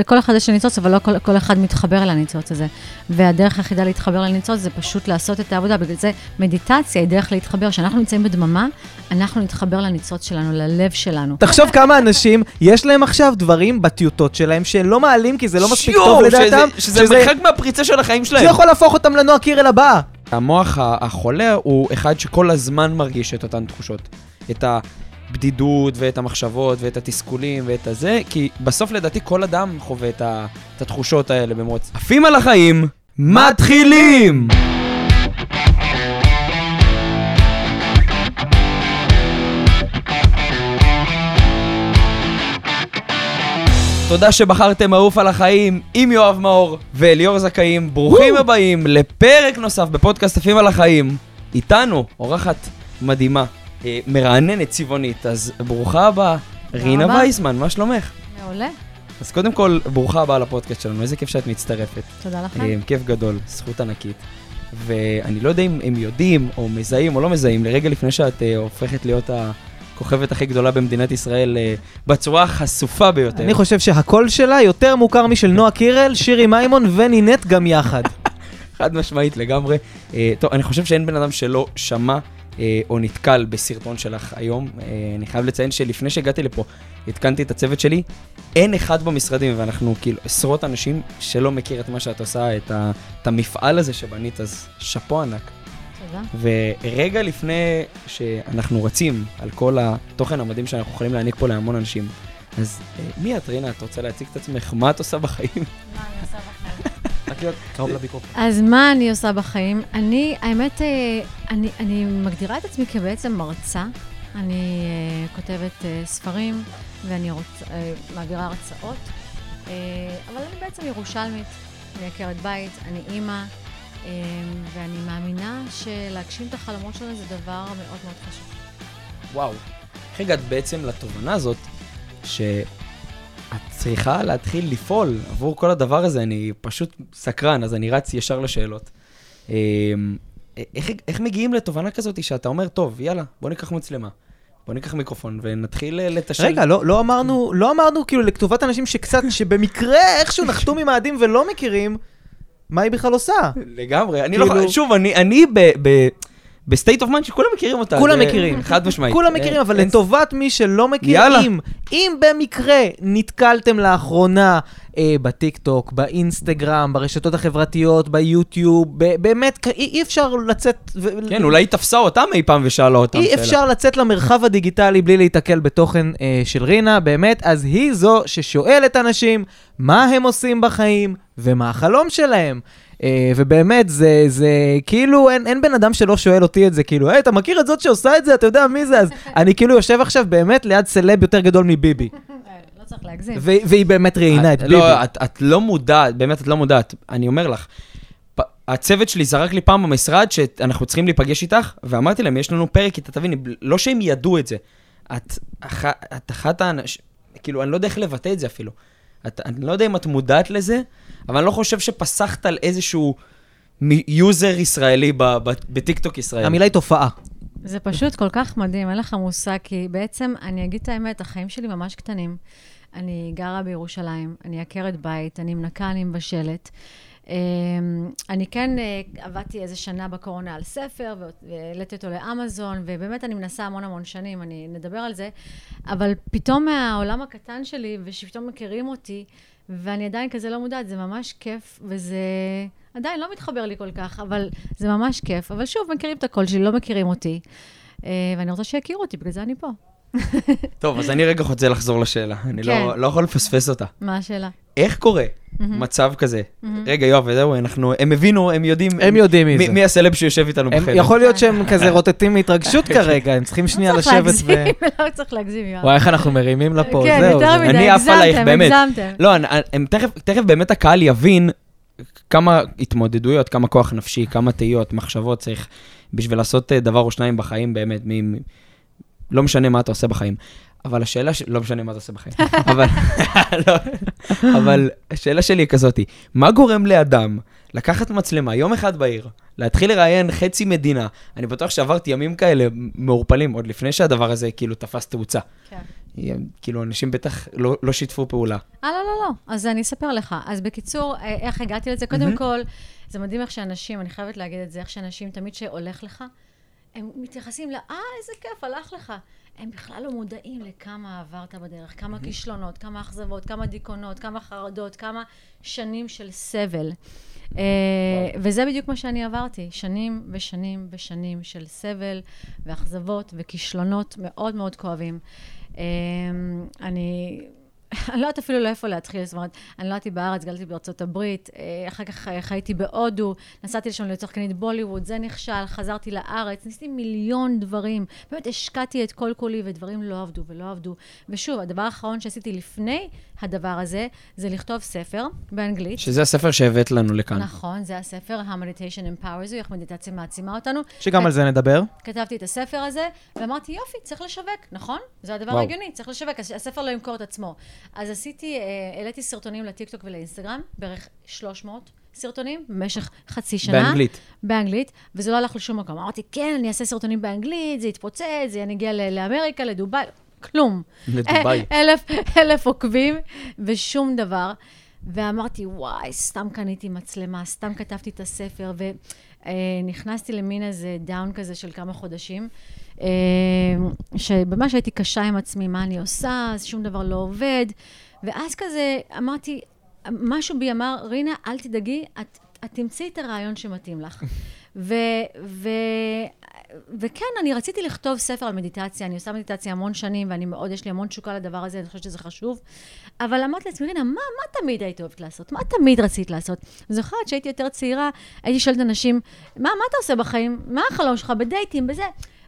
לכל אחד יש ניצוץ, אבל לא כל, כל אחד מתחבר אל הניצוץ הזה. והדרך היחידה להתחבר לניצוץ זה פשוט לעשות את העבודה. בגלל זה מדיטציה היא דרך להתחבר. כשאנחנו נמצאים בדממה, אנחנו נתחבר לניצוץ שלנו, ללב שלנו. תחשוב כמה אנשים, יש להם עכשיו דברים בטיוטות שלהם שלא מעלים כי זה לא מספיק טוב לדעתם. שזה מרחק מהפריצה של החיים זה שלהם. יכול להפוך אותם לנועה קירל הבאה. המוח ה- החולה הוא אחד שכל הזמן מרגיש את אותן תחושות. את הבדידות ואת המחשבות ואת התסכולים ואת הזה, כי בסוף לדעתי כל אדם חווה את, ה- את התחושות האלה במרוץ. עפים על החיים, מתחילים! תודה שבחרתם מעוף על החיים עם יואב מאור ואליאור זכאים. ברוכים הבאים לפרק נוסף בפודקאסט עפים על החיים. איתנו אורחת מדהימה, מרעננת צבעונית, אז ברוכה הבאה, רינה רבה. וייסמן, מה שלומך? מעולה, אז קודם כל, ברוכה הבאה לפודקאסט שלנו, איזה כיף שאת מצטרפת. תודה לכם. אה, כיף גדול, זכות ענקית. ואני לא יודע אם הם יודעים, או מזהים או לא מזהים, לרגע לפני שאת אה, הופכת להיות הכוכבת הכי גדולה במדינת ישראל אה, בצורה החשופה ביותר. אני חושב שהקול שלה יותר מוכר משל נועה קירל, שירי מימון ונינט גם יחד. חד משמעית לגמרי. אה, טוב, אני חושב שאין בן אדם שלא שמע אה, או נתקל בסרטון שלך היום. אה, אני חייב לציין שלפני שהגעתי לפה, עדכנתי את הצוות שלי, אין אחד במשרדים, ואנחנו כאילו עשרות אנשים שלא מכיר את מה שאת עושה, את, ה, את המפעל הזה שבנית, אז שאפו ענק. תודה. ורגע לפני שאנחנו רצים על כל התוכן המדהים שאנחנו יכולים להעניק פה להמון אנשים, אז אה, מי את, רינה? את רוצה להציג את עצמך? מה את עושה בחיים? רק להיות קרוב למיקרופון. אז מה אני עושה בחיים? אני, האמת, אה, אני, אני מגדירה את עצמי כבעצם מרצה. אני אה, כותבת אה, ספרים ואני רוצ, מעבירה הרצאות, אבל אני בעצם ירושלמית. אני עקרת בית, אני אימא, ואני מאמינה שלהגשים את החלומות שלנו זה דבר מאוד מאוד חשוב. וואו. איך הגעת בעצם לתובנה הזאת, שאת צריכה להתחיל לפעול עבור כל הדבר הזה? אני פשוט סקרן, אז אני רץ ישר לשאלות. אמ, איך, איך מגיעים לתובנה כזאת שאתה אומר, טוב, יאללה, בוא ניקח מצלמה, בוא ניקח מיקרופון ונתחיל אה, לתשאל. רגע, לא, לא אמרנו, לא אמרנו כאילו לכתובת אנשים שקצת, שבמקרה איכשהו נחתו ממאדים ולא מכירים, מה היא בכלל עושה? לגמרי. אני כאילו- לא... שוב, אני, אני ב... ב ב state of mind שכולם מכירים אותה. כולם מכירים. חד משמעית. כולם מכירים, אבל לטובת מי שלא מכיר. אם, אם במקרה נתקלתם לאחרונה אה, בטיקטוק, באינסטגרם, ברשתות החברתיות, ביוטיוב, ב- באמת, אי, אי אפשר לצאת... ו- כן, אולי היא תפסה אותם אי פעם ושאלה אותם אי שאלה. אפשר לצאת למרחב הדיגיטלי בלי להיתקל בתוכן אה, של רינה, באמת, אז היא זו ששואלת אנשים מה הם עושים בחיים ומה החלום שלהם. אה, ובאמת, זה, זה כאילו, אין, אין בן אדם שלא שואל אותי את זה, כאילו, היי, אתה מכיר את זאת שעושה את זה? אתה יודע מי זה? אז אני כאילו יושב עכשיו באמת ליד סלב יותר גדול מביבי. לא צריך להגזים. והיא באמת ראיינה את ביבי. לא, את, את לא מודעת, באמת את לא מודעת. אני אומר לך, הצוות שלי זרק לי פעם במשרד שאנחנו צריכים להיפגש איתך, ואמרתי להם, יש לנו פרק, איתה, תביני, לא שהם ידעו את זה. את, אח, את אחת האנשים, כאילו, אני לא יודע איך לבטא את זה אפילו. את, אני לא יודע אם את מודעת לזה, אבל אני לא חושב שפסחת על איזשהו user ישראלי בטיקטוק ישראל. המילה היא תופעה. זה פשוט כל כך מדהים, אין לך מושג, כי בעצם, אני אגיד את האמת, החיים שלי ממש קטנים. אני גרה בירושלים, אני עקרת בית, אני מנקה, אני מבשלת. אמ, אני כן אה, עבדתי איזה שנה בקורונה על ספר, והעליתי אותו לאמזון, ובאמת אני מנסה המון המון שנים, אני נדבר על זה, אבל פתאום מהעולם הקטן שלי, ושפתאום מכירים אותי, ואני עדיין כזה לא מודעת, זה ממש כיף, וזה עדיין לא מתחבר לי כל כך, אבל זה ממש כיף. אבל שוב, מכירים את הקול שלי, לא מכירים אותי, אה, ואני רוצה שיכירו אותי, בגלל זה אני פה. טוב, אז אני רגע רוצה לחזור לשאלה. אני כן. לא, לא יכול לפספס אותה. מה השאלה? איך קורה מצב כזה? רגע, יואב, וזהו, אנחנו, הם הבינו, הם יודעים. הם יודעים מי זה. מי הסלב שיושב איתנו הם, בחדר. יכול להיות שהם כזה רוטטים מהתרגשות כרגע, הם צריכים שנייה לא צריך לשבת ו... לא צריך להגזים, יואב. וואי, איך אנחנו מרימים לה פה, כן, זהו. יותר זה- מדי, הגזמתם, באמת. הגזמתם. לא, אני- הם תכף, תכף באמת הקהל יבין כמה התמודדויות, כמה כוח נפשי, כמה תהיות, מחשבות צריך בשביל לעשות אה, דבר או שניים בחיים, באמת, מ... מ- לא משנה מה אתה עושה בחיים. אבל השאלה, ש... לא משנה מה אתה עושה בחיים, אבל, לא, אבל השאלה שלי היא כזאתי, מה גורם לאדם לקחת מצלמה יום אחד בעיר, להתחיל לראיין חצי מדינה, אני בטוח שעברתי ימים כאלה מעורפלים, עוד לפני שהדבר הזה כאילו תפס תאוצה. כן. כאילו, אנשים בטח לא, לא שיתפו פעולה. אה, לא, לא, לא. אז אני אספר לך. אז בקיצור, אה, איך הגעתי לזה? קודם. כל, זה מדהים איך שאנשים, אני חייבת להגיד את זה, איך שאנשים, תמיד שהולך לך, הם מתייחסים ל, אה, איזה כיף, הלך לך. הם בכלל לא מודעים לכמה עברת בדרך, כמה כישלונות, כמה אכזבות, כמה דיכאונות, כמה חרדות, כמה שנים של סבל. אה, וזה בדיוק מה שאני עברתי, שנים ושנים ושנים של סבל ואכזבות וכישלונות מאוד מאוד כואבים. אה, אני... אני לא יודעת אפילו לא איפה להתחיל, זאת אומרת, אני נולדתי בארץ, גדלתי בארצות הברית, אה, אחר כך חייתי בהודו, נסעתי לשם להיות שחקנית בוליווד, זה נכשל, חזרתי לארץ, ניסיתי מיליון דברים, באמת השקעתי את כל כולי ודברים לא עבדו ולא עבדו. ושוב, הדבר האחרון שעשיתי לפני הדבר הזה, זה לכתוב ספר באנגלית. שזה הספר שהבאת לנו לכאן. נכון, זה הספר, ה-Meditation Empowers You, איך מדיטציה מעצימה אותנו. שגם על זה נדבר. כתבתי את הספר הזה, ואמרתי, יופי, צריך לשווק, נכון? זה הדבר וואו. ההגיוני, צריך לשווק, הספר לא ימכור את עצמו. אז עשיתי, אה, העליתי סרטונים לטיקטוק ולאינסטגרם, בערך 300 סרטונים במשך חצי שנה. באנגלית. באנגלית, וזה לא הלך לשום מקום. אמרתי, כן, אני אעשה סרטונים באנגלית, זה יתפוצץ, זה ל- לאמריקה, לדובאי, כלום. לדובאי. אלף, אלף עוקבים, ושום דבר. ואמרתי, וואי, סתם קניתי מצלמה, סתם כתבתי את הספר, ונכנסתי למין איזה דאון כזה של כמה חודשים, אה, שממש הייתי קשה עם עצמי, מה אני עושה, אז שום דבר לא עובד. ואז כזה אמרתי, משהו בי אמר, רינה, אל תדאגי, את, את תמצאי את הרעיון שמתאים לך. ו, ו, וכן, אני רציתי לכתוב ספר על מדיטציה, אני עושה מדיטציה המון שנים, ואני מאוד, יש לי המון תשוקה לדבר הזה, אני חושבת שזה חשוב. אבל אמרתי לעצמי, רינה, מה, מה תמיד היית אוהבת לעשות? מה תמיד רצית לעשות? זוכרת שהייתי יותר צעירה, הייתי שואלת אנשים, מה, מה אתה עושה בחיים? מה החלום שלך בדייטים, בזה?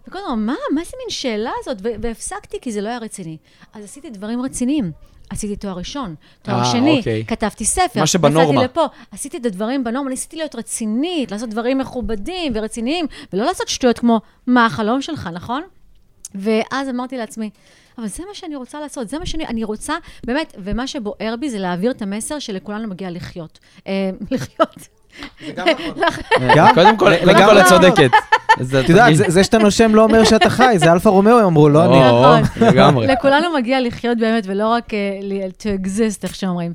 וכל הזמן, מה, מה זה מין שאלה הזאת? והפסקתי, כי זה לא היה רציני. אז עשיתי דברים רציניים. עשיתי תואר ראשון, תואר אה, שני, אוקיי. כתבתי ספר, מה שבנורמה. לפה, עשיתי את הדברים בנורמה, ניסיתי להיות רצינית, לעשות דברים מכובדים ורציניים, ולא לעשות שטויות כמו, מה החלום שלך, נכון? ואז אמרתי לעצמי, אבל זה מה שאני רוצה לעשות, זה מה שאני, אני רוצה, באמת, ומה שבוער בי זה להעביר את המסר שלכולנו מגיע לחיות. אה, גם? קודם כל, קודם. כל את צודקת. זה- את יודעת, זה- שאתה נושם לא אומר שאתה חי, זה אלפא רומאו, הם אמרו, לא אני. נכון. לגמרי. לכולנו מגיע לחיות באמת, ולא רק אה, ל- to exist, איך שאומרים.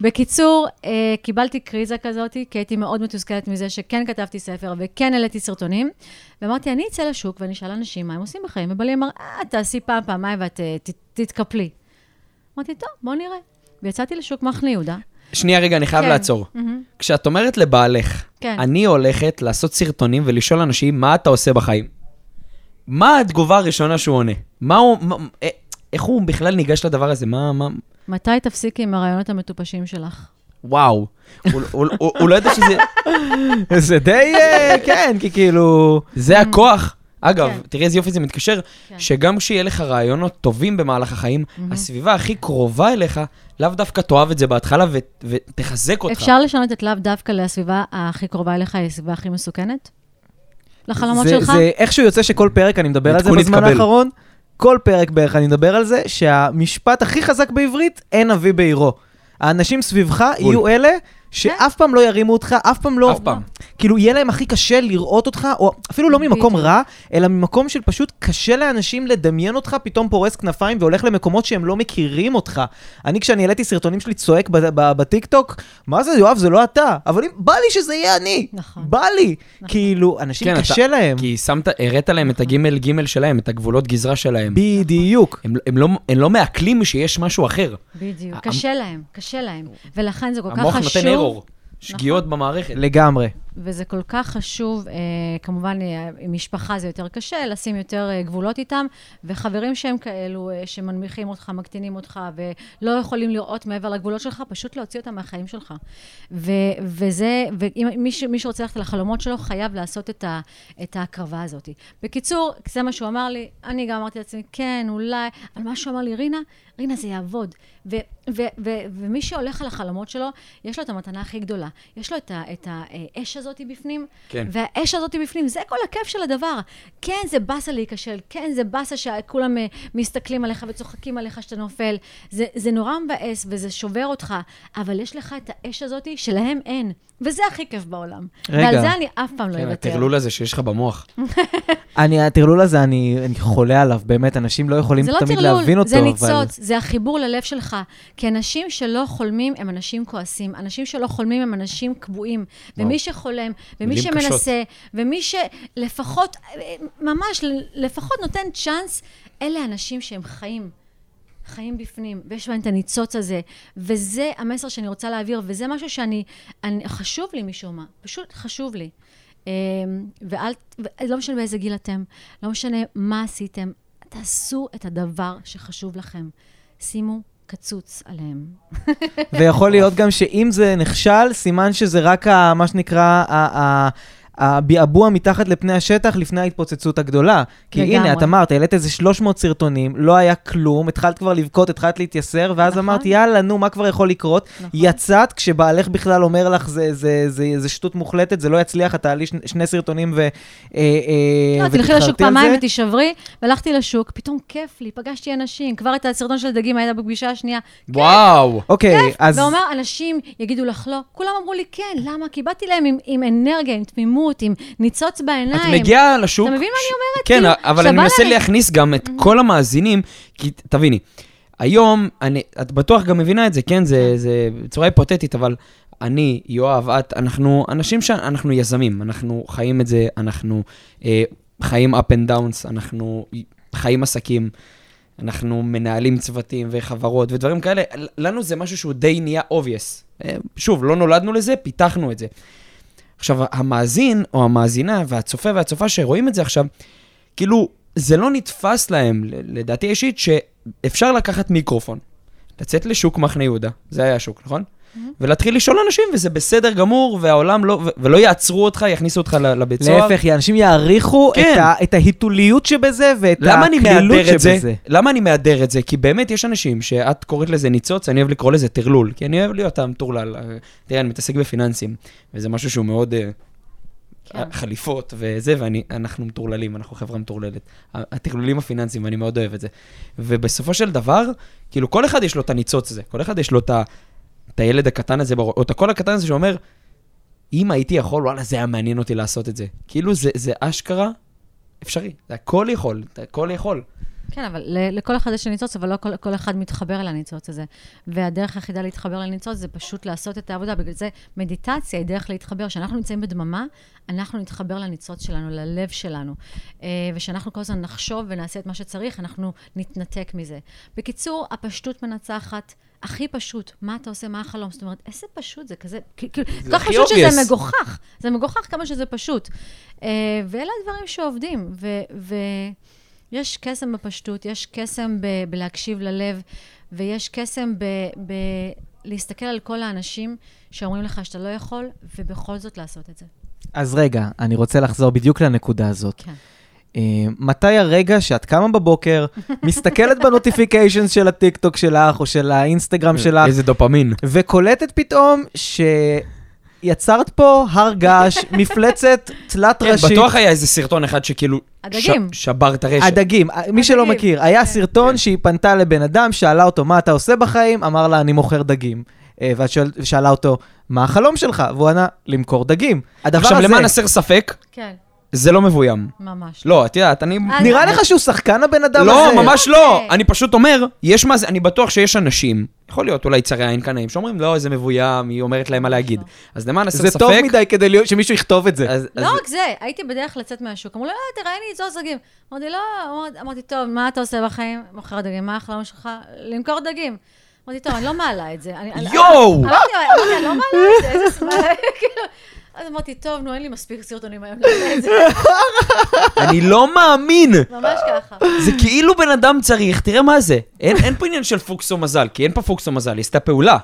בקיצור, אה, קיבלתי קריזה כזאת, כי הייתי מאוד מתוסכלת מזה שכן כתבתי ספר וכן העליתי סרטונים, ואמרתי, אני אצא לשוק ואני אשאל אנשים מה הם עושים בחיים, ובעלי אמר, אה, תעשי פעם, פעמיים ואת אה, תתקפלי. אמרתי, טוב, בוא נראה. ויצאתי לשוק מחנה יהודה. שנייה רגע, אני חייב כן. לעצור. מהמם. כשאת אומרת לבעלך, כן. אני הולכת לעשות סרטונים ולשאול אנשים, מה אתה עושה בחיים? מה התגובה הראשונה שהוא עונה? מה הוא, מה, אה, איך הוא בכלל ניגש לדבר הזה? מה, מה, מתי תפסיקי עם הרעיונות המטופשים שלך? וואו. הוא, הוא, הוא, הוא לא יודע שזה, זה די, אה, כן, כי כאילו... זה הכוח. אגב, כן. תראי איזה יופי זה מתקשר, כן. שגם כשיהיה לך רעיונות טובים במהלך החיים, הסביבה הכי קרובה אליך, לאו דווקא תאהב את זה בהתחלה ו- ותחזק אותך. אפשר לשנות את לאו דווקא לסביבה הכי קרובה אליך, היא הסביבה הכי מסוכנת? לחלומות זה- שלך? זה איכשהו יוצא שכל פרק, אני מדבר על זה בזמן יתקבל. האחרון, כל פרק בערך אני מדבר על זה, שהמשפט הכי חזק בעברית, אין אבי בעירו. האנשים סביבך בול. יהיו אלה שאף פעם לא ירימו אותך, אף פעם לא... אף פעם. כאילו, יהיה להם הכי קשה לראות אותך, או אפילו לא ממקום. רע, אלא ממקום של פשוט קשה לאנשים לדמיין אותך, פתאום פורס כנפיים והולך למקומות שהם לא מכירים אותך. אני, כשאני העליתי סרטונים שלי צועק ב- ב- בטיקטוק, מה זה, יואב, זה לא אתה. אבל אם, בא לי שזה יהיה אני. נכון. בא לי. כאילו, אנשים כן, קשה להם. כי שמת, הראת להם את הגימל גימל שלהם, את הגבולות גזרה שלהם. בדיוק. הם, הם, לא, הם לא מעכלים שיש משהו אחר. בדיוק. המ- קשה להם, קשה להם. ולכן זה כל כך חשוב. ארור. שגיאות במערכת. לגמרי. וזה כל כך חשוב, אה, כמובן, אה, עם משפחה זה יותר קשה, לשים יותר אה, גבולות איתם, וחברים שהם כאלו, אה, שמנמיכים אותך, מקטינים אותך, ולא יכולים לראות מעבר לגבולות שלך, פשוט להוציא אותם מהחיים שלך. ו- וזה, ואם מי, ש- מי שרוצה ללכת לחלומות שלו, חייב לעשות את, ה- את ההקרבה הזאת. בקיצור, זה מה שהוא אמר לי, אני גם אמרתי לעצמי, כן, אולי, אבל מה שהוא אמר לי, רינה, רינה, זה יעבוד. ו- ו- ו- ומי שהולך על החלומות שלו, יש לו את המתנה הכי גדולה. יש לו את האש הזאת. הזאת בפנים, כן. והאש הזאת בפנים, זה כל הכיף של הדבר. כן, זה באסה להיכשל, כן, זה באסה שכולם אה, מסתכלים עליך וצוחקים עליך שאתה נופל. זה, זה נורא מבאס וזה שובר אותך, אבל יש לך את האש הזאת שלהם אין, וזה הכי כיף בעולם. רגע. ועל זה אני אף פעם לא כן, אוותר. הטרלול הזה שיש לך במוח. אני, הטרלול הזה, אני, אני חולה עליו, באמת, אנשים לא יכולים זה לא תמיד טרלול, להבין אותו, זה אבל... ניצוץ, זה החיבור ללב שלך. כי אנשים שלא חולמים הם אנשים כועסים. אנשים שלא חולמים הם אנשים קבועים. וואו. ומי שחולם, ומי שמנסה, ומי שלפחות, ממש, לפחות נותן צ'אנס, אלה אנשים שהם חיים. חיים בפנים, ויש בהם את הניצוץ הזה, וזה המסר שאני רוצה להעביר, וזה משהו שאני, אני, חשוב לי משום מה, פשוט חשוב לי. אמ, ואל, לא משנה באיזה גיל אתם, לא משנה מה עשיתם, תעשו את הדבר שחשוב לכם. שימו קצוץ עליהם. ויכול להיות גם שאם זה נכשל, סימן שזה רק ה, מה שנקרא, ה- ה- הביעבוע מתחת לפני השטח לפני ההתפוצצות הגדולה. כי לגמרי. הנה, את אמרת, העלית איזה 300 סרטונים, לא היה כלום, התחלת כבר לבכות, התחלת להתייסר, ואז נכון. אמרת, יאללה, נו, מה כבר יכול לקרות? נכון. יצאת כשבעלך בכלל אומר לך, זה, זה, זה, זה שטות מוחלטת, זה לא יצליח, את תעלי שני, שני סרטונים ו... אה, אה, לא, תלכי לשוק פעמיים זה. ותישברי, והלכתי לשוק, פתאום כיף לי, פגשתי אנשים. כבר את הסרטון של הדגים היית בפגישה השנייה. וואו! אוקיי, אז... ואומר, אנשים יגידו לך לא. כולם אמרו לי כן, למה? כי באתי להם עם, עם אנרגיה, עם תמימות, עם ניצוץ בעיניים. את מגיעה לשוק... אתה מבין מה ש- אני אומרת? כן, כאילו, אבל אני מנסה להם- להכניס גם את כל המאזינים, כי תביני, היום, אני, את בטוח גם מבינה את זה, כן? זה, זה בצורה היפותטית, אבל אני, יואב, את, אנחנו אנשים שאנחנו יזמים, אנחנו חיים את זה, אנחנו אה, חיים up and downs, אנחנו חיים עסקים. אנחנו מנהלים צוותים וחברות ודברים כאלה, לנו זה משהו שהוא די נהיה obvious. אה, שוב, לא נולדנו לזה, פיתחנו את זה. עכשיו, המאזין או המאזינה והצופה והצופה שרואים את זה עכשיו, כאילו, זה לא נתפס להם, לדעתי האישית, שאפשר לקחת מיקרופון, לצאת לשוק מחנה יהודה, זה היה השוק, נכון? ולהתחיל לשאול אנשים, וזה בסדר גמור, והעולם לא, ו- ולא יעצרו אותך, יכניסו אותך לבית סוהר. להפך, אנשים יעריכו כן. את, ה, את ההיתוליות שבזה ואת למה אני הקלילות את זה? שבזה. למה אני מהדר את זה? כי באמת יש אנשים שאת קוראת לזה ניצוץ, אני אוהב לקרוא לזה טרלול, כי אני אוהב להיות המטורלל. אה, תראה, אני מתעסק בפיננסים, וזה משהו שהוא מאוד... אה, כן. חליפות וזה, ואנחנו מטורללים, אנחנו חברה מטורללת. הטרלולים הפיננסיים, ואני מאוד אוהב את זה. ובסופו של דבר, כאילו, כל אחד יש לו את הניצוץ הזה, כל אחד יש לו את, ה, את הילד הקטן הזה, או את הקול הקטן הזה שאומר, אם הייתי יכול, וואלה, זה היה מעניין אותי לעשות את זה. כאילו, זה, זה אשכרה אפשרי, זה הכל יכול, זה הכל יכול. כן, אבל לכל אחד יש ניצוץ, אבל לא כל, כל אחד מתחבר אל הניצוץ הזה. והדרך היחידה להתחבר לניצוץ זה פשוט לעשות את העבודה. בגלל זה מדיטציה היא דרך להתחבר. כשאנחנו נמצאים בדממה, אנחנו נתחבר לניצוץ שלנו, ללב שלנו. אה, ושאנחנו כל הזמן נחשוב ונעשה את מה שצריך, אנחנו נתנתק מזה. בקיצור, הפשטות מנצחת. הכי פשוט, מה אתה עושה, מה החלום? זאת אומרת, איזה פשוט זה כזה, כאילו, זה כל כך הכי פשוט. שזה מגוחך. זה מגוחך כמה שזה פשוט. אה, ואלה הדברים שעובדים. ו- ו- יש קסם בפשטות, יש קסם בלהקשיב ללב, ויש קסם ב- ב- להסתכל על כל האנשים שאומרים לך שאתה לא יכול, ובכל זאת לעשות את זה. אז רגע, אני רוצה לחזור בדיוק לנקודה הזאת. כן. אה, מתי הרגע שאת קמה בבוקר, מסתכלת בנוטיפיקיישנס של הטיקטוק שלך או של האינסטגרם שלך, איזה דופמין. וקולטת פתאום שיצרת פה הר געש, מפלצת תלת כן, ראשית. בטוח היה איזה סרטון אחד שכאילו... הדגים. ש- שבר את הרשת. הדגים, מי שלא מכיר, היה כן. סרטון כן. שהיא פנתה לבן אדם, שאלה אותו, מה אתה עושה בחיים? אמר לה, אני מוכר דגים. אה, ואת שואל- שאלה אותו, מה החלום שלך? והוא ענה, למכור דגים. הדבר עכשיו, הזה, למען הסר ספק, כן, זה לא מבוים. ממש. לא, את יודעת, אני... אז- נראה לך שהוא שחקן הבן אדם לא, הזה? ממש לא. אוקיי. אני פשוט אומר, יש מה זה, אני בטוח שיש אנשים, יכול להיות אולי צרי עין קנאים, שאומרים, לא, איזה מבוים, היא אומרת להם מה להגיד. אז למען הסר זה ספק... טוב מדי כדי שמישהו יכתוב את זה. לא רק זה, הייתי בדרך לצאת מהשוק. אמרו לי, לא, תראייני את זוז דגים. אמרתי, לא, אמרתי- טוב, מה אתה עושה בחיים? מוכר דגים, מה החלום שלך? למכור דגים. אמרתי, טוב, אני לא מעלה את זה. יואו! אמרתי, אני לא מעלה את זה, איזה סמל, כאילו. אז אמרתי, טוב, נו, אין לי מספיק סרטונים היום לעשות את זה. אני לא מאמין. ממש ככה. זה כאילו בן אדם צריך, תראה מה זה. אין, אין פה עניין של פוקס או מזל, כי אין פה פוקס או מזל, היא עשתה פעולה.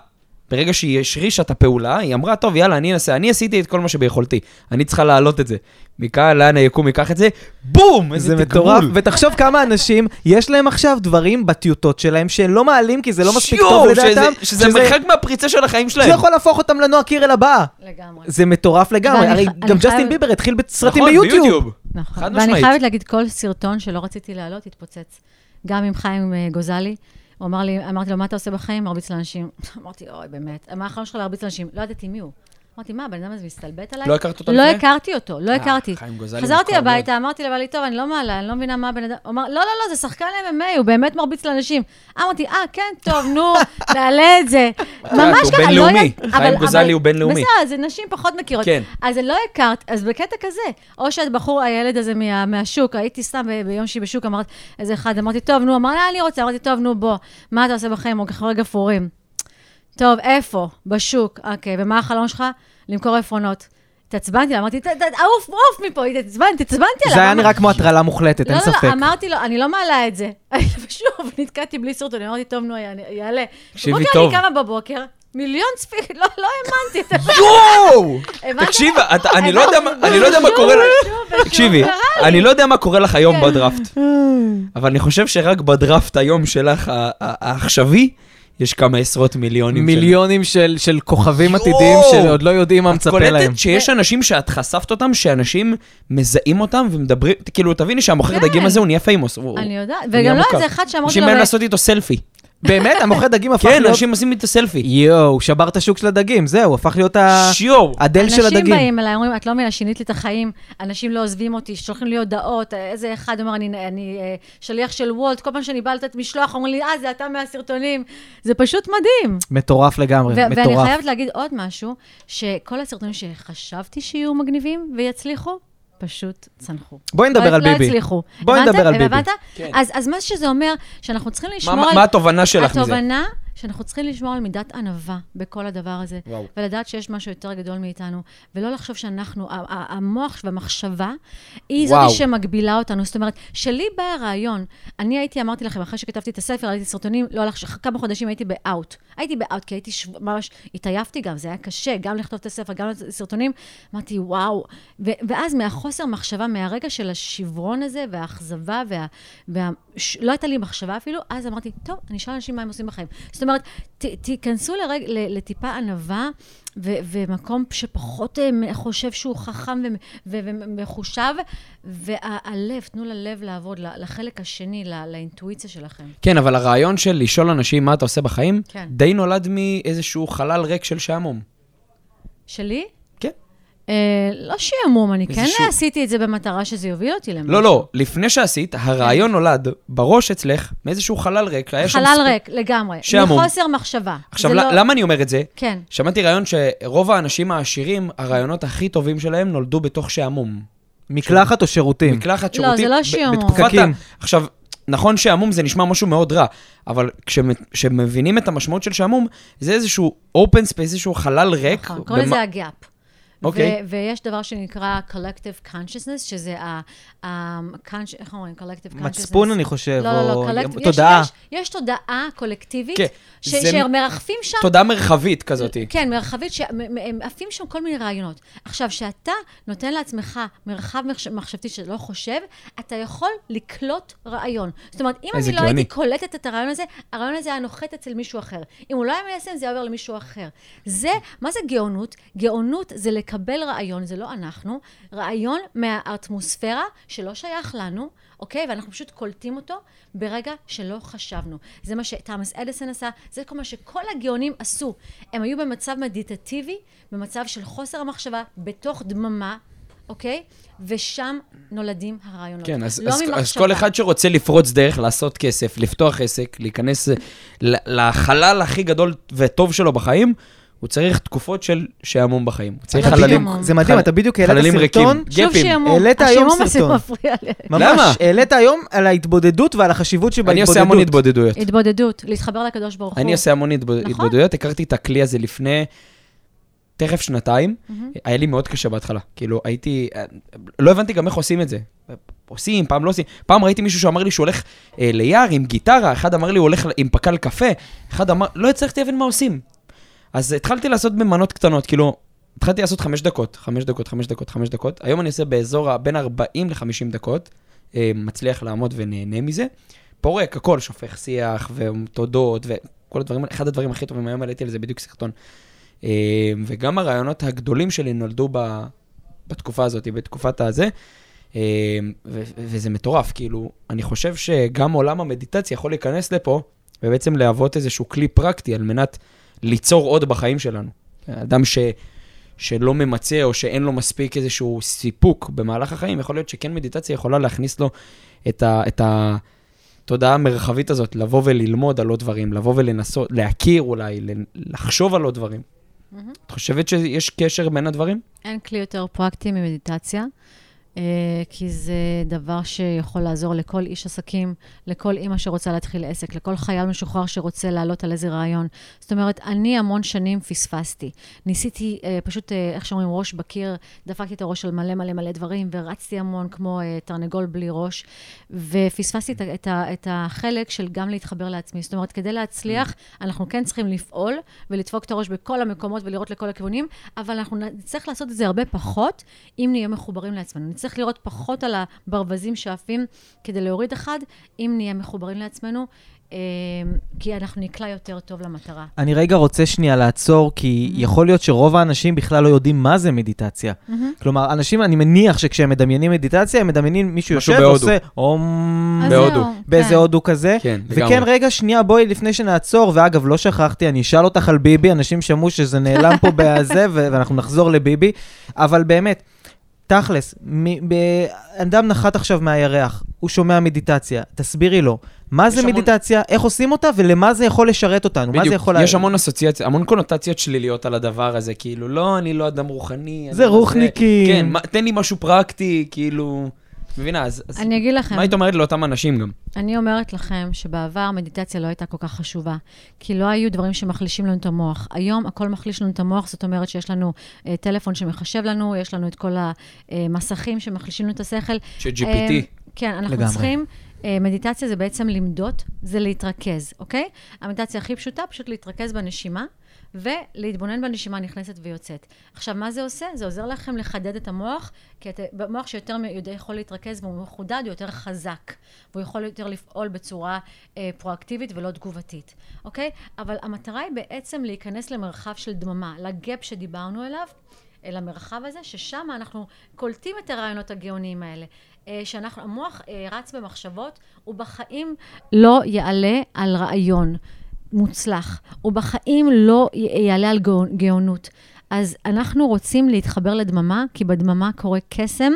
ברגע שהיא השרישה את הפעולה, היא אמרה, טוב, יאללה, אני אנסה, אני עשיתי את כל מה שביכולתי. אני צריכה להעלות את זה. מכאן, לאן היקום ייקח את זה? בום! איזה זה תגמול. מטורף, ותחשוב כמה אנשים, יש להם עכשיו דברים בטיוטות שלהם שהם לא מעלים כי זה לא מספיק שיו, טוב שזה- לדעתם, שזה מרחק מהפריצה של החיים זה שלהם. יכול להפוך אותם לנועה קירל הבאה. לגמרי. זה מטורף לגמרי. הרי אני גם ג'סטין ביבר התחיל בסרטים נכון, ביוטיוב. נכון. ואני. חייבת להגיד, כל סרטון שלא רציתי להעלות התפוצץ. גם עם חיים אה, גוזלי, הוא אמר לי, אמרתי לו, מה אתה עושה בחיים? מרביץ לאנשים. אמרתי, אוי, באמת, מה החלום שלך להרביץ לאנשים? לא ידעתי מי הוא. אמרתי, מה, הבן אדם הזה מסתלבט עליי? לא הכרת אותו לא לפני? הכרתי אותו, לא אה, הכרתי. חזרתי הביתה, אמרתי לבעלי, טוב, אני לא מעלה, אני לא מבינה מה הבן אדם... הוא אמר, לא, לא, לא, זה שחקן MMA, הוא באמת מרביץ לאנשים. אמרתי, אה, כן, טוב, נו, נעלה את זה. ממש הוא ככה, לא בינלאומי. יד- חיים גוזלי הוא בינלאומי. בסדר, זה נשים פחות מכירות. כן. אז לא הכרת, אז בקטע כזה, או שאת בחור, הילד הזה מה, מהשוק, הייתי סתם ביום שהיא בשוק, אמרת, איזה אחד, אמרתי, טוב, נו, אמר, "אה, אני רוצה, אמרתי, טוב, נו, בוא, מה אתה עושה בחיים? הוא ככה גפרורים. טוב, איפה? בשוק. אוקיי, ומה החלום שלך? למכור עפרונות. התעצבנתי, אמרתי, "ת- ת- עוף, עוף מפה, התעצבנתי, התעצבנתי עליו. זה היה נראה כמו הטרלה מוחלטת, אין לא, לא, ספק. לא, אמרתי לו, אני לא מעלה את זה. ושוב, נתקעתי בלי סרטון, אמרתי, טוב, נו, יעלה-. תקשיבי בבוקר טוב. אני קמה בבוקר, מיליון צפיק, לא, לא האמנתי. יואו! תקשיב, אני לא יודע מה- אני לא יודע מה קורה... ל- שוב ושוב תקשיבי. אני לא יודע מה קורה לך היום כן. בדראפט, אבל אני חושב שרק בדראפט היום שלך, העכשווי, יש כמה עשרות מיליונים. של- מיליונים של של כוכבים יואו! עתידיים שעוד לא יודעים מה את מצפה להם. קולטת שיש אנשים שאת חשפת אותם, שאנשים מזהים אותם ומדברים, כאילו, תביני שהמוכר כן. דגים הזה הוא נהיה פיימוס. אני יודעת, וגם לא. איזה אחד שאמרתי אנשים לו... באים ב- לעשות איתו סלפי. באמת? המוכר דגים הפך כן, להיות... אנשים עושים איתו סלפי. יואו, שבר את השוק של הדגים, זהו, הפך להיות ה-. הדל של אנשים הדגים. באים אליי, אומרים, את לא מבינה, שינית לי את החיים, אנשים לא עוזבים אותי, שולחים לי הודעות, איזה אחד אומר, אני, אני אה, שליח של וולט, כל פעם שאני באה לתת משלוח, אומרים לי, אה, זה אתה מהסרטונים. זה פשוט מדהים. מטורף לגמרי, ו- ואני מטורף. חייבת להגיד עוד משהו, שכל הסרטונים שחשבתי שיהיו מגניבים ויצליחו, פשוט צנחו. בואי נדבר לא- על לא ביבי. הצליחו. בואי? נדבר על ביבי. הבנת? כן. אז, אז מה שזה אומר, שאנחנו צריכים לשמור מה על... מה התובנה שלך מזה? התובנה שאנחנו צריכים לשמור על מידת ענווה בכל הדבר הזה, וואו. ולדעת שיש משהו יותר גדול מאיתנו, ולא לחשוב שאנחנו, המוח והמחשבה, היא וואו. זאת שמגבילה אותנו. זאת אומרת, שלי בא הרעיון, אני הייתי, אמרתי לכם, אחרי שכתבתי את הספר, ראיתי סרטונים, לא הלך, כמה חודשים הייתי באאוט. הייתי באאוט, כי הייתי שו- ממש, התעייפתי גם, זה היה קשה, גם לכתוב את הספר, גם סרטונים. אמרתי, וואו. ו- ואז מהחוסר מחשבה, מהרגע של השברון הזה, והאכזבה, וה... וה... ש... לא הייתה לי מחשבה אפילו, אז אמרתי, טוב, אני אשאל אנשים מה הם עושים בחיים. זאת אומרת, ת, תיכנסו לרג, ל, לטיפה ענווה, ו, ומקום שפחות אה, חושב שהוא חכם ומחושב, והלב, תנו ללב לעבוד, לחלק השני, ל, לאינטואיציה שלכם. כן, אבל הרעיון של לשאול אנשים מה אתה עושה בחיים, כן. די נולד מאיזשהו חלל ריק של שעמום. שלי? כן. אה, לא שעמום, אני כן איזשהו- עשיתי את זה במטרה שזה יוביל אותי למשהו. לא, לא, לפני שעשית, הרעיון נולד בראש אצלך מאיזשהו חלל ריק. היה שם חלל ספ- ריק, לגמרי. שעמום. מחוסר מחשבה. עכשיו, לא- למה אני אומר את זה? כן. שמעתי רעיון שרוב האנשים העשירים, הרעיונות הכי טובים שלהם נולדו בתוך שעמום. מקלחת או שירותים? מקלחת לא, שירותים. זה לא שעמום. בתקופת ה- פקקים. עכשיו, נכון שעמום זה נשמע משהו מאוד רע, אבל כשמ- כשמבינים את המשמעות של שעמום, זה איזשהו open space, איזשהו חלל ריק. נכון, קוראים לזה הגאפ. אוקיי. ו- ויש דבר שנקרא collective consciousness, שזה ה... איך אומרים? collective consciousness. מצפון, אני חושב, לא, לא, לא, או תודעה. יש, יש תודעה קולקטיבית, כן, ש- זה- שמרחפים שם תודה מרחבית כזאת. כן, מרחבית, שהם עפים שם כל מיני רעיונות. עכשיו, כשאתה נותן לעצמך מרחב מחש- מחשבתי שלא חושב, אתה יכול לקלוט רעיון. זאת אומרת, אם אני לא. הייתי קולטת את הרעיון הזה, הרעיון הזה היה נוחת אצל מישהו אחר. אם הוא לא היה מיישם, זה היה עובר למישהו אחר. זה, מה זה גאונות? גאונות זה לקבל רעיון, זה לא אנחנו, רעיון מהאטמוספירה שלא שייך לנו, אוקיי? ואנחנו פשוט קולטים אותו ברגע שלא חשבנו. זה מה שתמאס אדיסון עשה, זה כל מה שכל הגאונים עשו. הם היו במצב מדיטטיבי, במצב של חוסר המחשבה, בתוך דממה, אוקיי? ושם נולדים הרעיונות. כן, אז, לא אז. אז כל אחד שרוצה לפרוץ דרך, לעשות כסף, לפתוח עסק, להיכנס לחלל הכי גדול וטוב שלו בחיים, הוא צריך תקופות של שעמום בחיים. הוא צריך חללים... זה מדהים, אתה בדיוק העלית חללים ריקים. סרטון, שוב. שעמום. העלית היום השעמום הזה סרטון. מפריע לי. ממש, למה? העלית היום על ההתבודדות ועל החשיבות שבהתבודדות. אני עושה המון התבודדויות. התבודדות, להתחבר לקדוש ברוך הוא. אני עושה המון נכון. התבודדויות, הכרתי את הכלי הזה לפני תכף שנתיים. היה לי מאוד קשה בהתחלה. כאילו, הייתי... לא הבנתי גם איך עושים את זה. עושים, פעם לא עושים. פעם ראיתי מישהו שאמר לי שהוא הולך אה, ליער עם גיטרה, אחד אמר לי הוא הולך עם פקל קפה, אחד אמר... לא הצלחתי להבין מה עושים. אז התחלתי לעשות במנות קטנות, כאילו, התחלתי לעשות חמש דקות, חמש דקות, חמש דקות, חמש דקות. היום אני עושה באזור בין 40 ל-50 דקות, אה, מצליח לעמוד ונהנה מזה. פורק, הכל, שופך שיח ותודות וכל הדברים, אחד הדברים הכי טובים, היום העליתי על זה בדיוק סרטון. אה, וגם הרעיונות הגדולים שלי נולדו ב, בתקופה הזאת, בתקופת הזה, אה, ו- וזה מטורף, כאילו, אני חושב שגם עולם המדיטציה יכול להיכנס לפה, ובעצם להוות איזשהו כלי פרקטי על מנת ליצור עוד בחיים שלנו. אדם ש... שלא ממצה או שאין לו מספיק איזשהו סיפוק במהלך החיים, יכול להיות שכן מדיטציה יכולה להכניס לו את, ה, את התודעה המרחבית הזאת, לבוא וללמוד על עוד דברים, לבוא ולנסות, להכיר אולי, לחשוב על עוד דברים. מהמם. את חושבת שיש קשר בין הדברים? אין כלי יותר פרקטי ממדיטציה, כי זה דבר שיכול לעזור לכל איש עסקים, לכל אימא שרוצה להתחיל עסק, לכל חייל משוחרר שרוצה לעלות על איזה רעיון. זאת אומרת, אני המון שנים פספסתי. ניסיתי אה, פשוט, אה, איך שאומרים, ראש בקיר, דפקתי את הראש על מלא מלא מלא דברים, ורצתי המון כמו אה, תרנגול בלי ראש, ופספסתי את, ה- את החלק של גם להתחבר לעצמי. זאת אומרת, כדי להצליח, אנחנו כן צריכים לפעול ולדפוק את הראש בכל המקומות ולראות לכל הכיוונים, אבל אנחנו נצטרך לעשות את זה הרבה פחות, אם נהיה מחוברים לעצמנו. נצטרך לראות פחות על הברווזים שעפים כדי להוריד אחד, אם נהיה מחוברים לעצמנו, אה, כי אנחנו נקלע יותר טוב למטרה. אני רגע רוצה שנייה לעצור, כי יכול להיות שרוב האנשים בכלל לא יודעים מה זה מדיטציה. כלומר, אנשים, אני מניח שכשהם מדמיינים מדיטציה, הם מדמיינים מישהו יושב. ועושה אום... בהודו. באיזה כן. הודו כזה. כן, וכן, לגמרי. רגע, שנייה, בואי, לפני שנעצור, ואגב, לא שכחתי, אני אשאל אותך על ביבי, אנשים שמעו שזה נעלם פה בזה, ואנחנו נחזור לביבי, אבל באמת, תכלס, מ- ב- אדם נחת עכשיו מהירח, הוא שומע מדיטציה, תסבירי לו, מה זה המון- מדיטציה, איך עושים אותה, ולמה זה יכול לשרת אותנו, מה זה בדיוק, יכול... יש לה- המון אסוציאציות, המון קונוטציות שליליות על הדבר הזה, כאילו, לא, אני לא אדם רוחני. אני זה לא רוחניקים. כן, מה- תן לי משהו פרקטי, כאילו, מבינה, אז... אז אני אגיד לכם, מה היית אומרת לאותם אנשים גם? אני אומרת לכם שבעבר מדיטציה לא הייתה כל כך חשובה, כי לא היו דברים שמחלישים לנו את המוח. היום הכל מחליש לנו את המוח, זאת אומרת שיש לנו אה, טלפון שמחשב לנו, יש לנו את כל המסכים שמחלישים לנו את השכל. ש-GPT. אה, כן, אנחנו לגמרי. צריכים, אה, מדיטציה זה בעצם למדוד, זה להתרכז, אוקיי? המדיטציה הכי פשוטה, פשוט להתרכז בנשימה, ולהתבונן בנשימה נכנסת ויוצאת. עכשיו, מה זה עושה? זה עוזר לכם לחדד את המוח, כי את, במוח שיותר יודע, יכול להתרכז והוא מחודד, הוא יותר חזק, והוא יכול יותר לפעול בצורה אה, פרואקטיבית ולא תגובתית, אוקיי? אבל המטרה היא בעצם להיכנס למרחב של דממה, לגאפ שדיברנו אליו. אל המרחב הזה, ששם אנחנו קולטים את הרעיונות הגאוניים האלה. אה, שאנחנו, המוח אה, רץ במחשבות, הוא בחיים לא יעלה על רעיון מוצלח. הוא בחיים לא יעלה על גאו- גאונות. אז אנחנו רוצים להתחבר לדממה, כי בדממה קורה קסם,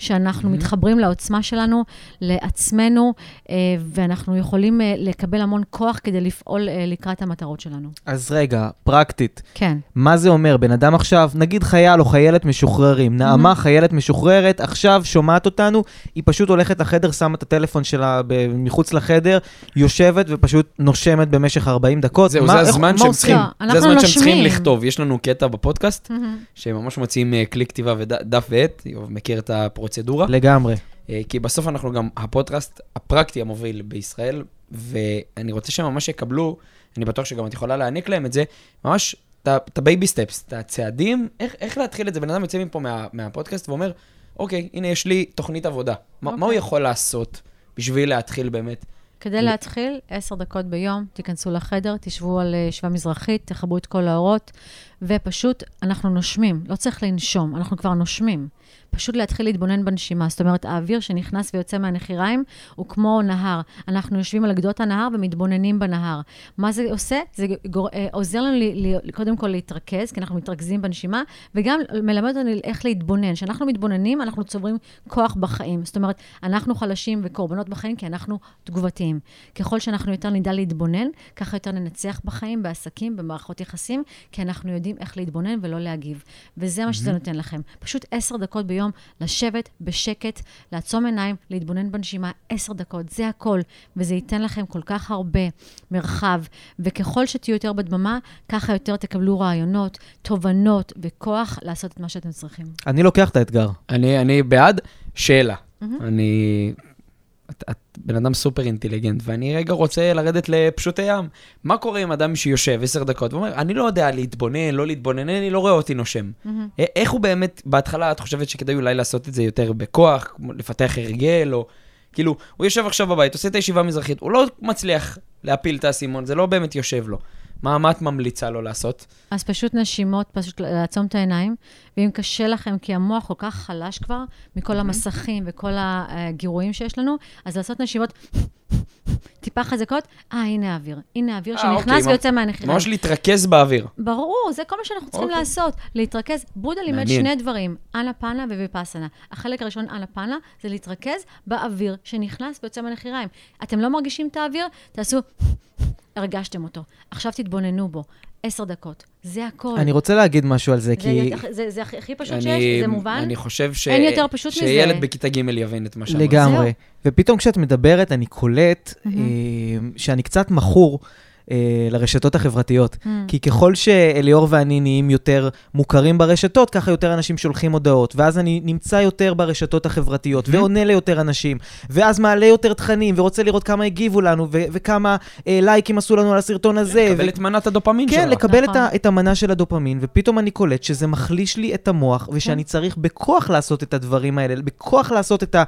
שאנחנו mm-hmm. מתחברים לעוצמה שלנו, לעצמנו, אה, ואנחנו יכולים אה, לקבל המון כוח כדי לפעול אה, לקראת המטרות שלנו. אז רגע, פרקטית, כן. מה זה אומר? בן אדם עכשיו, נגיד חייל או חיילת משוחררים, נעמה חיילת משוחררת, עכשיו שומעת אותנו, היא פשוט הולכת לחדר, שמה את הטלפון שלה מחוץ לחדר, יושבת ופשוט נושמת במשך 40 דקות. זהו, מה- זה הזמן שהם? צריכים, זה הזמן שהם צריכים. לכתוב. יש לנו קטע בפודקאסט. שממש מוציאים אה, כלי כתיבה ודף ועט, מכיר את הפרוצדורה. לגמרי. אה, כי בסוף אנחנו גם הפודקאסט הפרקטי המוביל בישראל, ואני רוצה שהם ממש יקבלו, אני בטוח שגם את יכולה להעניק להם את זה, ממש את ה baby steps, את הצעדים, איך, איך להתחיל את זה. בן אדם יוצא מפה מה, מהפודקאסט ואומר, אוקיי, הנה יש לי תוכנית עבודה. מה, מה הוא אוקיי. יכול לעשות בשביל להתחיל באמת? כדי להתחיל, עשר דקות ביום, תיכנסו לחדר, תשבו על אה, ישיבה מזרחית, תחברו את כל האורות, ופשוט אנחנו נושמים. לא צריך לנשום, אנחנו כבר נושמים. פשוט להתחיל להתבונן בנשימה. זאת אומרת, האוויר שנכנס ויוצא מהנחיריים הוא כמו נהר. אנחנו יושבים על גדות הנהר ומתבוננים בנהר. מה זה עושה? זה גור... אה, עוזר לנו לי, לי, קודם כל להתרכז, כי אנחנו מתרכזים בנשימה, וגם מלמד אותנו איך להתבונן. כשאנחנו מתבוננים, אנחנו צוברים כוח בחיים. זאת אומרת, אנחנו חלשים וקורבנות בחיים כי אנחנו תגובתיים. ככל שאנחנו יותר נדע להתבונן, ככה יותר ננצח בחיים, בעסקים, במערכות יחסים, כי אנחנו יודעים איך להתבונן ולא להגיב. וזה מה שזה נותן לכם. פשוט עשר דקות ביום לשבת בשקט, לעצום עיניים, להתבונן בנשימה עשר דקות, זה הכל. וזה ייתן לכם כל כך הרבה מרחב. וככל שתהיו יותר בדממה, ככה יותר תקבלו רעיונות, תובנות וכוח לעשות את מה שאתם צריכים. אני לוקח את האתגר. אני, אני בעד. שאלה. אני... את, את בן אדם סופר אינטליגנט, ואני רגע רוצה לרדת לפשוטי ים. מה קורה עם אדם שיושב עשר דקות ואומר, אני לא יודע להתבונן, לא להתבונן, אני לא רואה אותי נושם. א- איך הוא באמת, בהתחלה את חושבת שכדאי אולי לעשות את זה יותר בכוח, לפתח הרגל, או... כאילו, הוא יושב עכשיו בבית, עושה את הישיבה המזרחית, הוא לא מצליח להפיל את האסימון, זה לא באמת יושב לו. מה, מה את ממליצה לו לעשות? אז פשוט נשימות, פשוט לעצום את העיניים, ואם קשה לכם, כי המוח כל כך חלש כבר, מכל המסכים וכל הגירויים שיש לנו, אז לעשות נשימות טיפה חזקות, אה, הנה האוויר. הנה האוויר אה, שנכנס אוקיי, ויוצא מהנחירה. ממש להתרכז באוויר. ברור, זה כל מה שאנחנו צריכים אוקיי. לעשות. להתרכז. בודה לימד. שני דברים, אנה פאנה וויפאסנה. החלק הראשון, אנה פאנה, זה להתרכז באוויר שנכנס ויוצא מהנחיריים. אתם לא מרגישים את האוויר? תעשו, הרגשתם אותו. עכשיו תתבוננו בו. עשר דקות. זה הכל. אני רוצה להגיד משהו על זה, זה, כי זה, זה הכי הכי פשוט אני- שיש, זה מובן. אני חושב ש... אין יותר פשוט מזה. שילד בכיתה ג' יבין את מה שאמרת. לגמרי. זהו. ופתאום כשאת מדברת, אני קולט אה, שאני קצת מכור אה, לרשתות החברתיות. Mm. כי ככל שאליאור ואני נהיים יותר מוכרים ברשתות, ככה יותר אנשים שולחים הודעות. ואז אני נמצא יותר ברשתות החברתיות, Mhm. ועונה ליותר אנשים, ואז מעלה יותר תכנים, ורוצה לראות כמה הגיבו לנו, ו- וכמה אה, לייקים עשו לנו על הסרטון הזה. לקבל את מנת הדופמין שלך. כן, לקבל את, נכון. ה, את המנה של הדופמין, ופתאום אני קולט שזה מחליש לי את המוח, ושאני צריך בכוח לעשות את הדברים האלה, בכוח לעשות את, ה,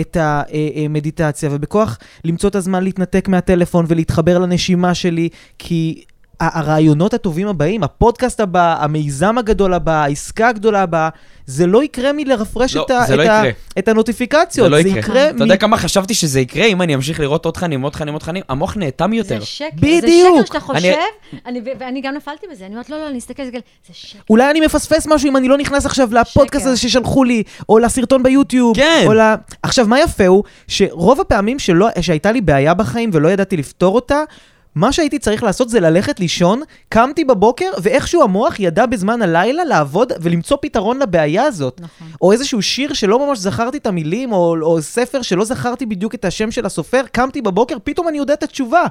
את המדיטציה, ובכוח למצוא את הזמן להתנתק מהטלפון ולהתחבר לנשימה שלי, כי... ה- הרעיונות הטובים הבאים, הפודקאסט הבא, המיזם הגדול הבא, העסקה הגדולה הבאה, זה לא יקרה מלרפרש לא, את, ה- זה את, לא ה- יקרה. את הנוטיפיקציות, זה לא זה יקרה. יקרה אתה יודע כמה חשבתי שזה יקרה אם אני אמשיך לראות עוד תכנים, עוד תכנים, עוד תכנים? המוח נאטם יותר. זה שקר. בדיוק. זה שקר שאתה אני- חושב, אני, ו- ואני גם נפלתי בזה. אני אומרת, לא, לא, אני אסתכל, אסתכל. זה שקר. אולי אני מפספס משהו אם אני לא נכנס עכשיו לפודקאסט שקר. הזה ששלחו לי, או לסרטון ביוטיוב. כן. או ל... עכשיו, מה יפה הוא, שרוב הפעמים שלא, שהייתה לי בעיה בחיים ולא ידעתי לפתור אותה, מה שהייתי צריך לעשות זה ללכת לישון, קמתי בבוקר, ואיכשהו המוח ידע בזמן הלילה לעבוד ולמצוא פתרון לבעיה הזאת. נכון. או איזשהו שיר שלא ממש זכרתי את המילים, או, או ספר שלא זכרתי בדיוק את השם של הסופר, קמתי בבוקר, פתאום אני יודע את התשובה.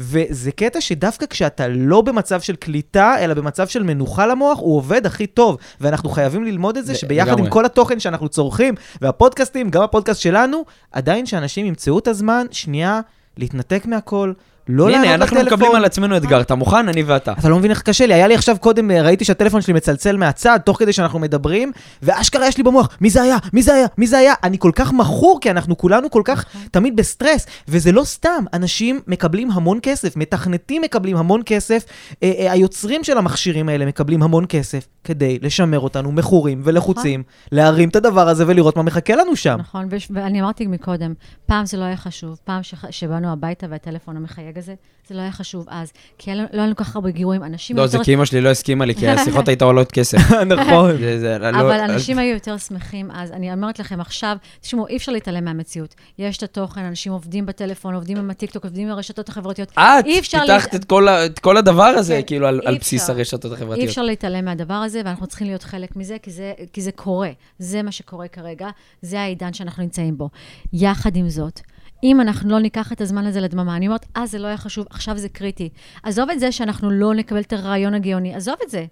וזה קטע שדווקא כשאתה לא במצב של קליטה, אלא במצב של מנוחה למוח, הוא עובד הכי טוב. ואנחנו חייבים ללמוד את זה, שביחד. עם כל התוכן שאנחנו צורכים, והפודקאסטים, גם הפודקאסט שלנו, עדיין שאנשים ימצאו את הזמן, שנייה, להתנתק מהכל, לא לענות הנה, לטלפון. אנחנו מקבלים על עצמנו אתגר. אתה מוכן? אני ואתה. אתה לא מבין איך קשה לי, היה לי עכשיו קודם, אה, ראיתי שהטלפון שלי מצלצל מהצד, תוך כדי שאנחנו מדברים, ואשכרה יש לי במוח, מי זה היה? מי זה היה? מי זה היה? אני כל כך מכור, כי אנחנו כולנו כל כך תמיד בסטרס, וזה לא סתם, אנשים מקבלים המון כסף, מתכנתים מקבלים המון כסף, אה, אה, היוצרים של המכשירים האלה מקבלים המון כסף, כדי לשמר אותנו מכורים ולחוצים, להרים את הדבר הזה ולראות מה מחכה לנו שם. נכון, ויש- ואני אמרתי מקודם, פעם זה לא היה חשוב, פעם שח- שבאנו הביתה והטלפון המחייג הזה, זה לא היה חשוב אז, כי היה לא היה לנו כל כך הרבה גירויים, אנשים לא, יותר... זה כי אמא שלי לא הסכימה לי, כי השיחות הייתה עולות כסף. נכון. זה- זה- לא- אבל אנשים היו יותר שמחים אז. אני אומרת לכם עכשיו, תשמעו, אי אפשר להתעלם מהמציאות. יש את התוכן, אנשים עובדים בטלפון, עובדים עם הטיקטוק, עובדים עם הרשתות החברתיות. את אי אפשר פיתחת לה- את כל ה- את כל הדבר הזה, כן, כאילו, על אי. בסיס הרשתות אי החברתיות. אפשר להתעלם מהדבר הזה, ואנחנו צריכים להיות חלק מזה, כי זה, כי זה קורה. זה מה שקורה כרגע, זה העידן שאנחנו נמצאים בו. יחד עם זאת, אם אנחנו לא ניקח את הזמן הזה לדממה, אני אומרת, אז זה לא היה חשוב, עכשיו זה קריטי. עזוב את זה שאנחנו לא נקבל את הרעיון הגאוני, עזוב את זה.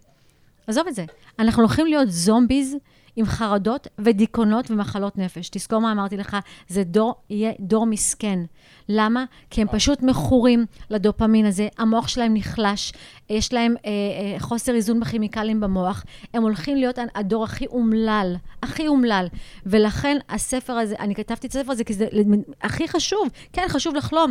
עזוב את זה. אנחנו הולכים להיות זומביז עם חרדות ודיכאונות ומחלות נפש. תזכור מה אמרתי לך, זה דור, יהיה דור מסכן. למה? כי הם פשוט מכורים לדופמין הזה, המוח שלהם נחלש, יש להם אה, אה, חוסר איזון בכימיקלים במוח, הם הולכים להיות הדור הכי אומלל, הכי אומלל. ולכן הספר הזה, אני כתבתי את הספר הזה כי זה הכי חשוב, כן, חשוב לחלום.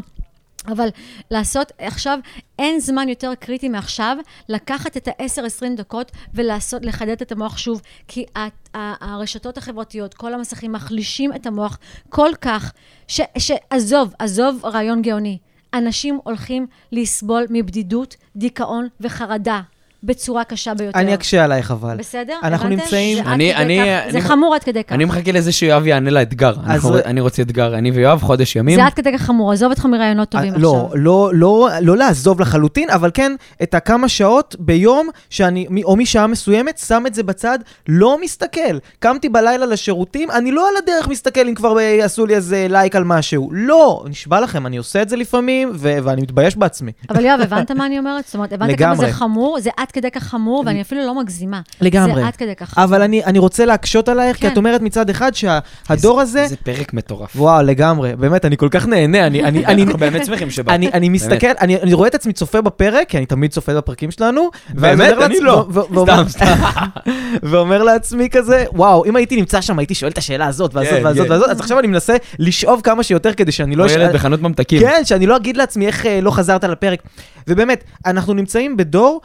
אבל לעשות, עכשיו, אין זמן יותר קריטי מעכשיו לקחת את ה-10-20 דקות ולעשות, לחדד את המוח שוב, כי ה- הרשתות החברתיות, כל המסכים מחלישים את המוח כל כך, ש- שעזוב, עזוב רעיון גאוני. אנשים הולכים לסבול מבדידות, דיכאון וחרדה בצורה קשה ביותר. אני אקשה עלייך אבל. בסדר? אנחנו הבנתם? נמצאים- זה אני- אני- כך- זה אני- חמור עד כדי כך. אני מחכה לזה שיואב יענה לאתגר. אנחנו- אז- אני רוצה אתגר, אני ויואב, חודש ימים. זה עד כדי כך חמור, עזוב אותך מרעיונות טובים לא, עכשיו. לא, לא, לא לעזוב לחלוטין, אבל כן את הכמה שעות ביום, שאני, או משעה מסוימת, שם את זה בצד, לא מסתכל. קמתי בלילה לשירותים, אני לא על הדרך מסתכל אם כבר עשו לי איזה לייק על משהו. לא, נשבע לכם, אני עושה את זה לפעמים, ו- ואני מתבייש בעצמי. אבל יואב, הבנת מה אני אומרת? זאת אומרת, הבנת כמה. זה חמור? זה עד כדי כך חמור, ואני אפילו לא מגזימה. לגמרי. זה עד כדי כך חמור. אבל אני, אני רוצה להקשות עלייך, כי כן. את אומרת מצד אחד שהדור הזה... זה פרק מטורף. וואו, לגמרי, באמת, אני כל כך נהנה, אני, אני, אני, אנחנו באמת שמחים שבאת. אני, אני מסתכל, אני, אני רואה את עצמי צופה בפרק, כי אני תמיד צופה בפרקים שלנו. באמת? אני לא. סתם, סתם. ואומר לעצמי כזה, וואו, אם הייתי נמצא שם, הייתי שואל את השאלה הזאת והזאת כן, והזאת כן. והזאת, אז עכשיו אני מנסה לשאוב כמה שיותר כדי שאני לא... לא ילד בחנות ממתקים. כן, שאני לא אגיד לעצמי איך אה, לא חזרת לפרק. ובאמת, אנחנו נמצאים בדור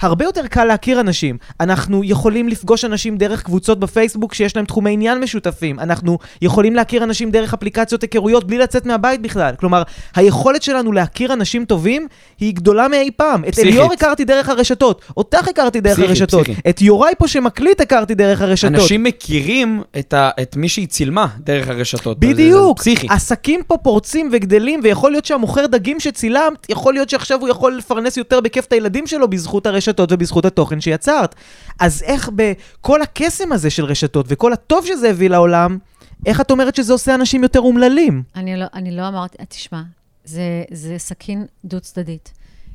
שהרבה יותר קל להכיר אנשים. אנחנו יכולים לפגוש אנשים דרך קבוצות בפייסבוק שיש להם תחומי עניין משותפים. אנחנו יכולים להכיר אנשים דרך אפליקציות היכרויות בלי לצאת מהבית בכלל. כלומר, היכולת שלנו להכיר אנשים טובים היא גדולה מאי פעם. את פסיכית. אליאור הכרתי דרך הרשתות, אותך הכרתי דרך פסיכית, הרשתות, פסיכית. את יוראי פה שמקליט הכרתי דרך הרשתות. אנשים מכירים את, ה, את מי שהיא צילמה דרך הרשתות. זה- זה בדיוק. פסיכי. עסקים פה פורצים וגדלים, ויכול להיות שהמוכר דגים שצילמת, יכול להיות שעכשיו הוא יכול לפרנס יותר בכיף את הילדים שלו בזכות הרשתות ובזכות התוכן שיצרת. אז איך בכל הקסם הזה של רשתות וכל הטוב שזה הביא לעולם, איך את אומרת שזה עושה אנשים יותר אומללים? אני לא, אני לא אמרתי, תשמע, זה, זה סכין דו-צדדית.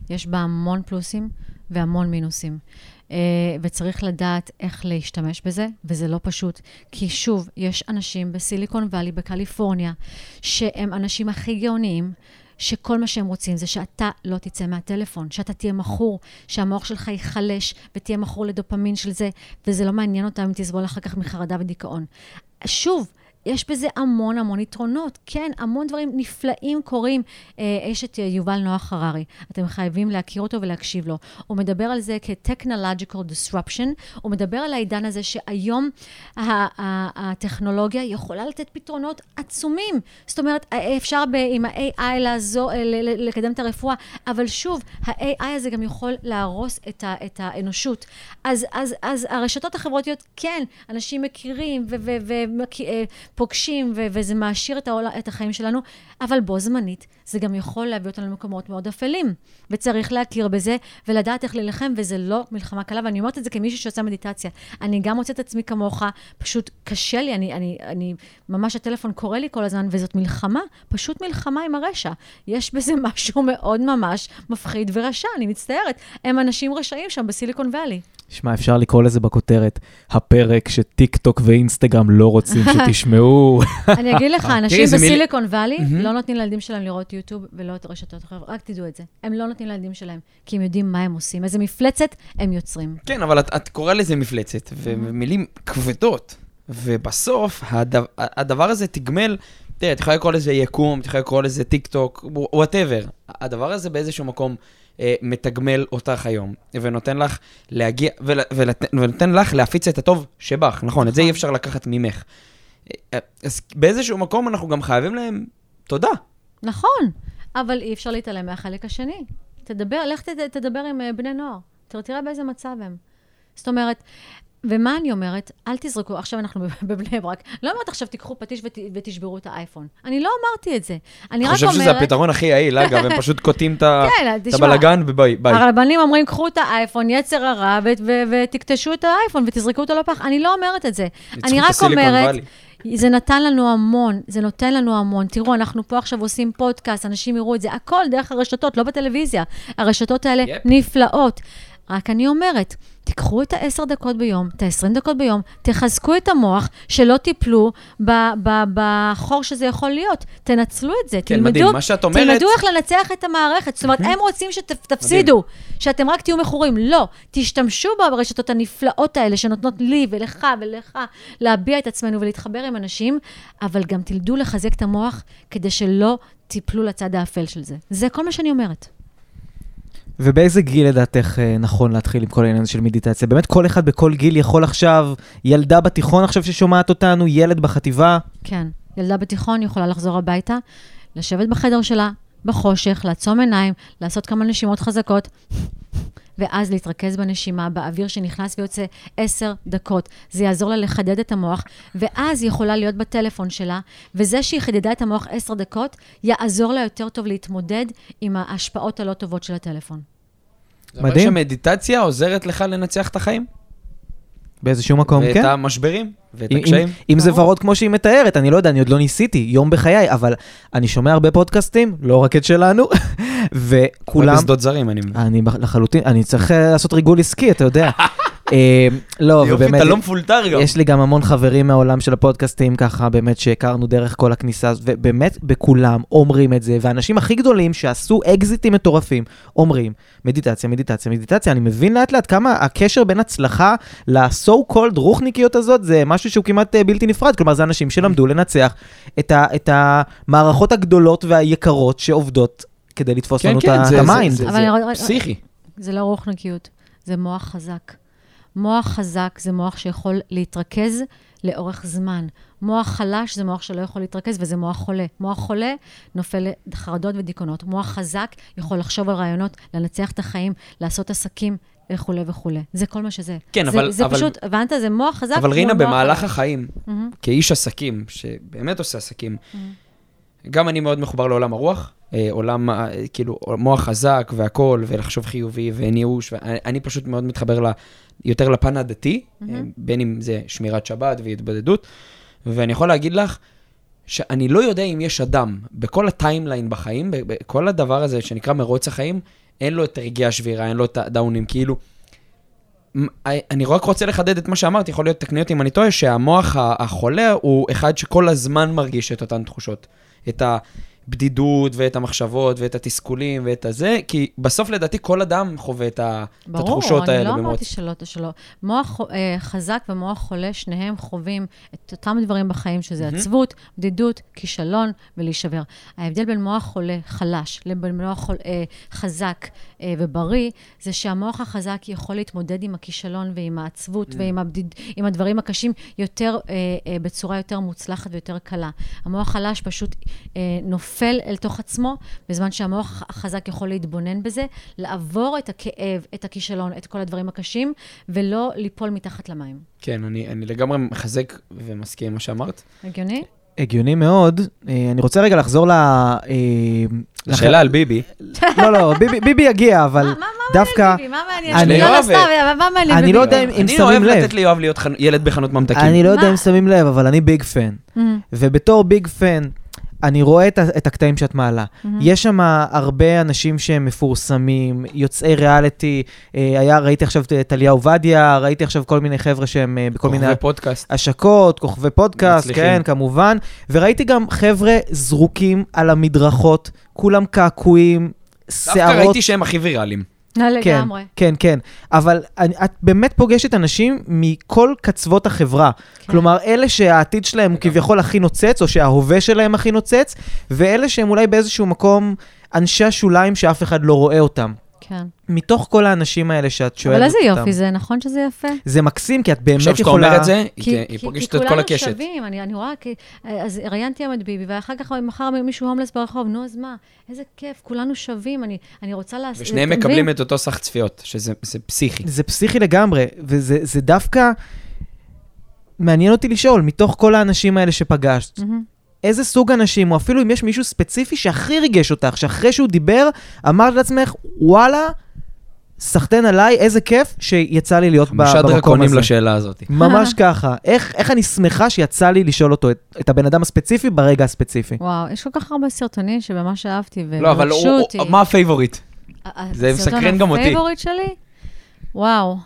יש בה המון פלוסים והמון מינוסים. Uh, וצריך לדעת איך להשתמש בזה, וזה לא פשוט. כי שוב, יש אנשים בסיליקון וואלי, בקליפורניה, שהם האנשים הכי גאוניים, שכל מה שהם רוצים זה שאתה לא תצא מהטלפון, שאתה תהיה מכור, שהמוח שלך ייחלש ותהיה מכור לדופמין של זה, וזה לא מעניין אותם אם תסבול אחר כך מחרדה ודיכאון. שוב, יש בזה המון המון יתרונות. כן, המון דברים נפלאים קורים. יש את אה, יובל נוח הררי, אתם חייבים להכיר אותו ולהקשיב לו. הוא מדבר על זה כ-technological disruption, הוא מדבר על העידן הזה שהיום הטכנולוגיה יכולה לתת פתרונות עצומים. זאת אומרת, אפשר עם ה-AI אה, לקדם את הרפואה, אבל שוב, ה-AI הזה גם יכול להרוס את, ה- את האנושות. אז, אז, אז הרשתות החברתיות, כן, אנשים מכירים ו- אה, פוגשים, ו- וזה מעשיר את, העול, את החיים שלנו, אבל בו זמנית, זה גם יכול להביא אותנו למקומות מאוד אפלים. וצריך להכיר בזה ולדעת איך להילחם, וזה לא מלחמה קלה, ואני אומרת את זה כמישהי שעושה מדיטציה. אני גם מוצאת את עצמי כמוך, פשוט קשה לי, אני, אני, אני, ממש הטלפון קורא לי כל הזמן, וזאת מלחמה, פשוט מלחמה עם הרשע. יש בזה משהו מאוד ממש מפחיד ורשע, אני מצטערת. הם אנשים רשעים שם בסיליקון ואלי. שמע, אפשר לקרוא לזה בכותרת, הפרק שטיק טוק ואינסטגרם לא רוצים שתשמעו. אני אגיד לך, אנשים זה מיל- בסיליקון וואלי. לא נותנים לילדים שלהם לראות יוטיוב ולא את הרשתות החברתיות, רק תדעו את זה. הם לא נותנים לילדים שלהם, כי הם יודעים מה הם עושים, איזה מפלצת הם יוצרים. כן, אבל את, את קורא לזה מפלצת, ומילים כבדות, ובסוף הדבר, הדבר הזה תגמל, תראה, את יכולה לקרוא לזה יקום, את יכולה לקרוא לזה טיק טוק, whatever. הדבר הזה באיזשהו מקום אה, מתגמל אותך היום, ונותן לך להגיע, ול, ולת, ונותן לך להפיץ את הטוב שבך, נכון, את זה נכון. אי אפשר לקחת ממך. אה, אז באיזשהו מקום אנחנו גם חייבים להם תודה. נכון, אבל אי אפשר להתעלם מהחלק השני. תדבר, לך תד, תדבר עם אה, בני נוער, תראה באיזה מצב הם. זאת אומרת, ומה אני אומרת? אל תזרקו, עכשיו אנחנו בבני ברק. לא אומרת עכשיו תיקחו פטיש ות, ותשברו את האייפון. אני לא אמרתי את זה. אני אני רק חושב אומרת... שזה הפתרון הכי יעיל, אגב, הם פשוט קוטעים את כן, הבלגן וביי. ביי. הרבנים אומרים, קחו את האייפון, יצר הרע, ותקטשו את האייפון ותזרקו אותו לפח. אני לא אומרת את זה. אני רק אומרת. זה נתן לנו המון, זה נותן לנו המון. תראו, אנחנו פה עכשיו עושים פודקאסט, אנשים יראו את זה, הכל דרך הרשתות, לא בטלוויזיה. הרשתות האלה יפ. נפלאות. רק אני אומרת, תיקחו את העשר דקות ביום, את העשרים דקות ביום, תחזקו את המוח, שלא תיפלו בחור שזה יכול להיות. תנצלו את זה, כן, תלמדו, מדהים, מה שאת אומרת- תלמדו איך לנצח את המערכת. זאת אומרת, הם רוצים שתפסידו, שאתם רק תהיו מכורים. לא, תשתמשו ברשתות הנפלאות האלה שנותנות לי ולך ולך להביע את עצמנו ולהתחבר עם אנשים, אבל גם תלמדו לחזק את המוח כדי שלא תיפלו לצד האפל של זה. זה כל מה שאני אומרת. ובאיזה גיל לדעתך אה, נכון להתחיל עם כל העניין הזה של מדיטציה? באמת כל אחד בכל גיל יכול עכשיו, ילדה בתיכון עכשיו ששומעת אותנו, ילד בחטיבה, כן, ילדה בתיכון יכולה לחזור הביתה, לשבת בחדר שלה, בחושך, לעצום עיניים, לעשות כמה נשימות חזקות, ואז להתרכז בנשימה, באוויר שנכנס ויוצא עשר דקות. זה יעזור לה לחדד את המוח, ואז היא יכולה להיות בטלפון שלה, וזה שהיא חידדה את המוח עשר דקות, יעזור לה יותר טוב להתמודד עם ההשפעות הלא טובות של הטלפון. זה אומר מדהים. שמדיטציה עוזרת לך לנצח את החיים? באיזשהו מקום, ואת כן. המשברים? ואת אם- הקשיים? אם- אם זה. ורוד כמו שהיא מתארת, אני לא יודע, אני עוד לא ניסיתי, יום בחיי, אבל אני שומע הרבה פודקאסטים, לא רק את שלנו, וכולם... בשדות זרים, אני מבין. אני לחלוטין, אני צריך אה, לעשות ריגול עסקי, אתה יודע. אה, לא, יופי, ובאמת, אתה לא מפולטר גם. יש לי גם המון חברים מהעולם של הפודקאסטים, ככה, באמת, שהכרנו דרך כל הכניסה, הזאת, ובאמת, בכולם אומרים את זה, והאנשים הכי גדולים שעשו אקזיטים מטורפים, אומרים, מדיטציה, מדיטציה, מדיטציה. אני מבין לאט לאט כמה הקשר בין הצלחה ל-so called רוחניקיות הזאת, זה משהו שהוא כמעט אה, בלתי נפרד. כלומר, זה אנשים שלמדו לנצח את, ה- את המערכות הגדולות והיקרות שעובדות כדי לתפוס כן, לנו כן, את ה- זה- את זה- ה mind. זה- זה רגע, פסיכי. זה לא רוחניקיות, זה מוח חזק. מוח חזק זה מוח שיכול להתרכז לאורך זמן. מוח חלש זה מוח שלא יכול להתרכז, וזה מוח חולה. מוח חולה נופל לחרדות ודיכאונות. מוח חזק יכול לחשוב על רעיונות, לנצח את החיים, לעשות עסקים וכולי וכולי. זה כל מה שזה. כן, זה, אבל- זה אבל- פשוט, הבנת? זה מוח חזק אבל רינה, במהלך חלש. החיים, מהמם. כאיש עסקים, שבאמת עושה עסקים, גם אני מאוד מחובר לעולם הרוח, אה, עולם, ה- כאילו, מוח חזק והכול, ולחשוב חיובי וניאוש, ואני פשוט מאוד מתחבר ל, יותר לפן הדתי, אה, בין אם זה שמירת שבת והתבודדות, ואני יכול להגיד לך, שאני לא יודע אם יש אדם בכל הטיימליין בחיים, בכל הדבר הזה שנקרא מרוץ החיים, אין לו את רגעי השבירה, אין לו את הדאונים, כאילו... מ- אני רק רוצה לחדד את מה שאמרתי, יכול להיות, תקני אותי אם אני טועה, שהמוח החולה הוא אחד שכל הזמן מרגיש את אותן תחושות. Eta הבדידות ואת המחשבות ואת התסכולים ואת הזה, כי בסוף לדעתי כל אדם חווה את, ה- את התחושות ברור, אני האלה לא. אמרתי שלא, שלא. מוח אה, חזק ומוח חולה, שניהם חווים את אותם דברים בחיים, שזה מהמם. עצבות, בדידות, כישלון ולהישבר. ההבדל בין מוח חולה חלש לבין מוח חול, אה, חזק אה, ובריא, זה שהמוח החזק יכול להתמודד עם הכישלון ועם העצבות ועם הבדיד, הדברים הקשים יותר, אה, אה, בצורה יותר מוצלחת ויותר קלה. המוח החלש פשוט אה, נופל אל תוך עצמו, בזמן שהמוח החזק יכול להתבונן בזה, לעבור את הכאב, את הכישלון, את כל הדברים הקשים, ולא ליפול מתחת למים. כן, אני, אני לגמרי מחזק ומסכים עם מה שאמרת. הגיוני? הגיוני מאוד. אה, אני רוצה רגע לחזור ל... אה, לח- שאלה על ביבי. לא, לא, ביבי- ביבי יגיע, אבל מה- מה דווקא... מעניין ביבי? מה מעניין? אני- אני לא מעניין אני ביבי? לא יודע אם- אם אני שמים אוהב לב. לתת ליואב להיות. ילד בחנות ממתקים. אני לא יודע? אם שמים לב, אבל אני ביג פן. ובתור ביג פן, אני רואה את, את הקטעים שאת מעלה. mm-hmm. יש שם הרבה אנשים שהם מפורסמים, יוצאי ריאליטי. אה, היה, ראיתי עכשיו את טליה עובדיה, ראיתי עכשיו כל מיני חבר'ה שהם אה, בכל מיני כוכבי פודקאסט. השקות, כוכבי פודקאסט, מצליחים. כן, כמובן. וראיתי גם חבר'ה זרוקים על המדרכות, כולם קעקועים, דווקא שערות. ראיתי שהם הכי ויראליים. כן, לגמרי. כן, כן. אבל אני, את באמת פוגשת אנשים מכל קצוות החברה. כן. כלומר, אלה שהעתיד שלהם הוא כביכול הכי נוצץ, או שההווה שלהם הכי נוצץ, ואלה שהם אולי באיזשהו מקום אנשי השוליים שאף אחד לא רואה אותם. כן. מתוך כל האנשים האלה שאת שואלת אבל אותם. איזה יופי זה, נכון שזה יפה? זה מקסים, כי את באמת עכשיו שאתה יכולה... אומר את זה, היא כי, כי, פוגשת כי את כל כולנו הקשת. שווים, אני, רואה, כי, אז ראיינתי היום את ביבי, ואחר כך מחר מישהו הומלס ברחוב, נו, אז מה? איזה כיף, כולנו שווים, אני, רוצה לעשות... ושניהם מקבלים את אותו סך צפיות, שזה זה פסיכי. זה פסיכי לגמרי, וזה זה דווקא... מעניין אותי לשאול, מתוך כל האנשים האלה שפגשת, איזה סוג אנשים, או אפילו אם יש מישהו ספציפי שהכי ריגש אותך, שאחרי שהוא דיבר, אמרת לעצמך, וואלה, סחטיין עליי, איזה כיף שיצא לי להיות ב- חמישה במקום דרקונים הזה. לשאלה הזאת. ממש ככה. איך, איך אני שמחה שיצא לי לשאול אותו, את, את הבן אדם הספציפי, ברגע הספציפי. וואו, יש כל כך הרבה סרטונים שממש אהבתי לא, אבל הוא- אותי. הוא- מה ה favorite? ה- זה הסרטון מסקרן גם אותי. ה favorite שלי? וואו.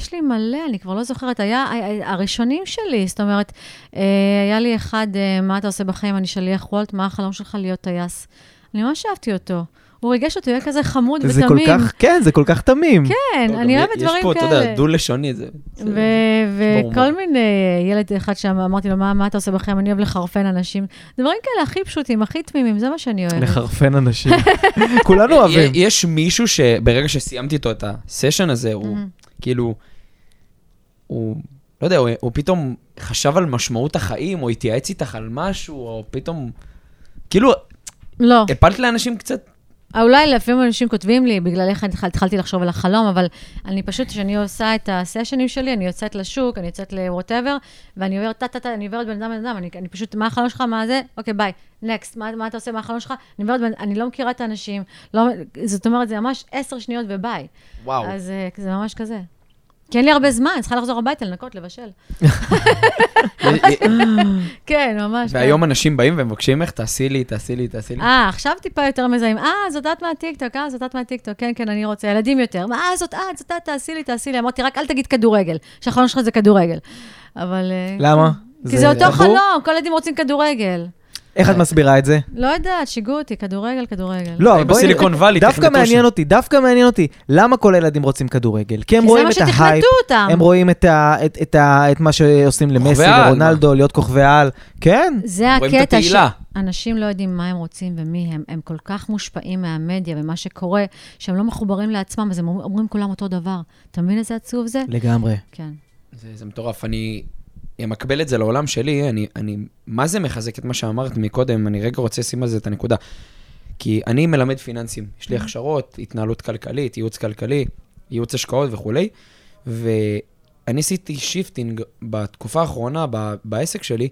יש לי מלא, אני כבר לא זוכרת. היה הראשונים שלי, זאת אומרת, אה, היה לי אחד, אה, מה אתה עושה בחיים? אני שליח וולט, מה החלום שלך להיות טייס? אני ממש אהבתי אותו. הוא ריגש אותי, הוא היה כזה חמוד זה כל ותמים. כך, כן, זה כל כך תמים. כן, לא, אני אוהבת דברים יש פה, אתה כאלה. יודע, דו-לשוני, זה... זה-. וכל מיני, ילד אחד שם, אמרתי לו, מה, מה אתה עושה בחיים? אני אוהב לחרפן אנשים. דברים כאלה הכי פשוטים, הכי תמימים, זה מה שאני אוהבת. לחרפן אנשים. כולנו אוהבים. יש מישהו שברגע שסיימתי איתו את הסשן הזה, הוא. כאילו, הוא, לא יודע, הוא, הוא פתאום חשב על משמעות החיים, או התייעץ איתך על משהו, או פתאום, כאילו, לא. הפלת לאנשים קצת, אולי לפעמים אנשים כותבים לי, בגלל איך התחל- התחלתי לחשוב על החלום, אבל אני פשוט, כשאני עושה את הסשנים שלי, אני יוצאת לשוק, אני יוצאת לווטאבר, ואני עוברת טה-טה-טה, אני עוברת בן אדם בן אדם, אני, אני פשוט, מה החלום שלך, מה זה? אוקיי, ביי, נקסט, מה, מה אתה עושה, מה החלום שלך? אני עוברת, בן- אני לא מכירה את האנשים, לא, זאת אומרת, זה ממש עשר שניות וביי. וואו. אז אה, זה ממש כזה. כי אין לי הרבה זמן, אני צריכה לחזור הביתה, לנקות, לבשל. כן, ממש. והיום אנשים באים ומבקשים ממך, תעשי לי, תעשי לי, תעשי לי. אה, עכשיו טיפה יותר מזהים. אה, זאת את מהטיקטוק, אה, זאת את מהטיקטוק, כן, כן, אני רוצה. ילדים יותר. אה, זאת את, זאת את, תעשי לי, תעשי לי. אמרתי, רק אל תגיד כדורגל, שהחלום שלך זה כדורגל. אבל... אה, למה? כי זה אותו? חלום, כל הילדים רוצים כדורגל. איך את מסבירה את זה? לא יודעת, שיגעו אותי, כדורגל, כדורגל. לא, אבל בואי... בסיליקון וואלי, דווקא מעניין. אותי, דווקא מעניין אותי. למה כל הילדים רוצים כדורגל? כי הם רואים את ההייפ. הם רואים את ה- את- את ה- את מה שעושים למסי ורונלדו, להיות כוכבי על. כן. זה הקטע. שאנשים לא יודעים מה הם רוצים ומי הם. הם כל כך מושפעים מהמדיה ומה שקורה, שהם לא מחוברים לעצמם, אז הם אומרים כולם אותו דבר. אתה מבין איזה עצוב זה? לגמרי. כן. זה, זה מטורף. אני אמקבל את זה לעולם שלי, אני, אני מה זה מחזק את מה שאמרת מקודם, אני רגע רוצה לשים על זה את הנקודה. כי אני מלמד פיננסים, יש לי הכשרות, התנהלות כלכלית, ייעוץ כלכלי, ייעוץ השקעות וכולי, ואני עשיתי shifting בתקופה האחרונה ב, בעסק שלי,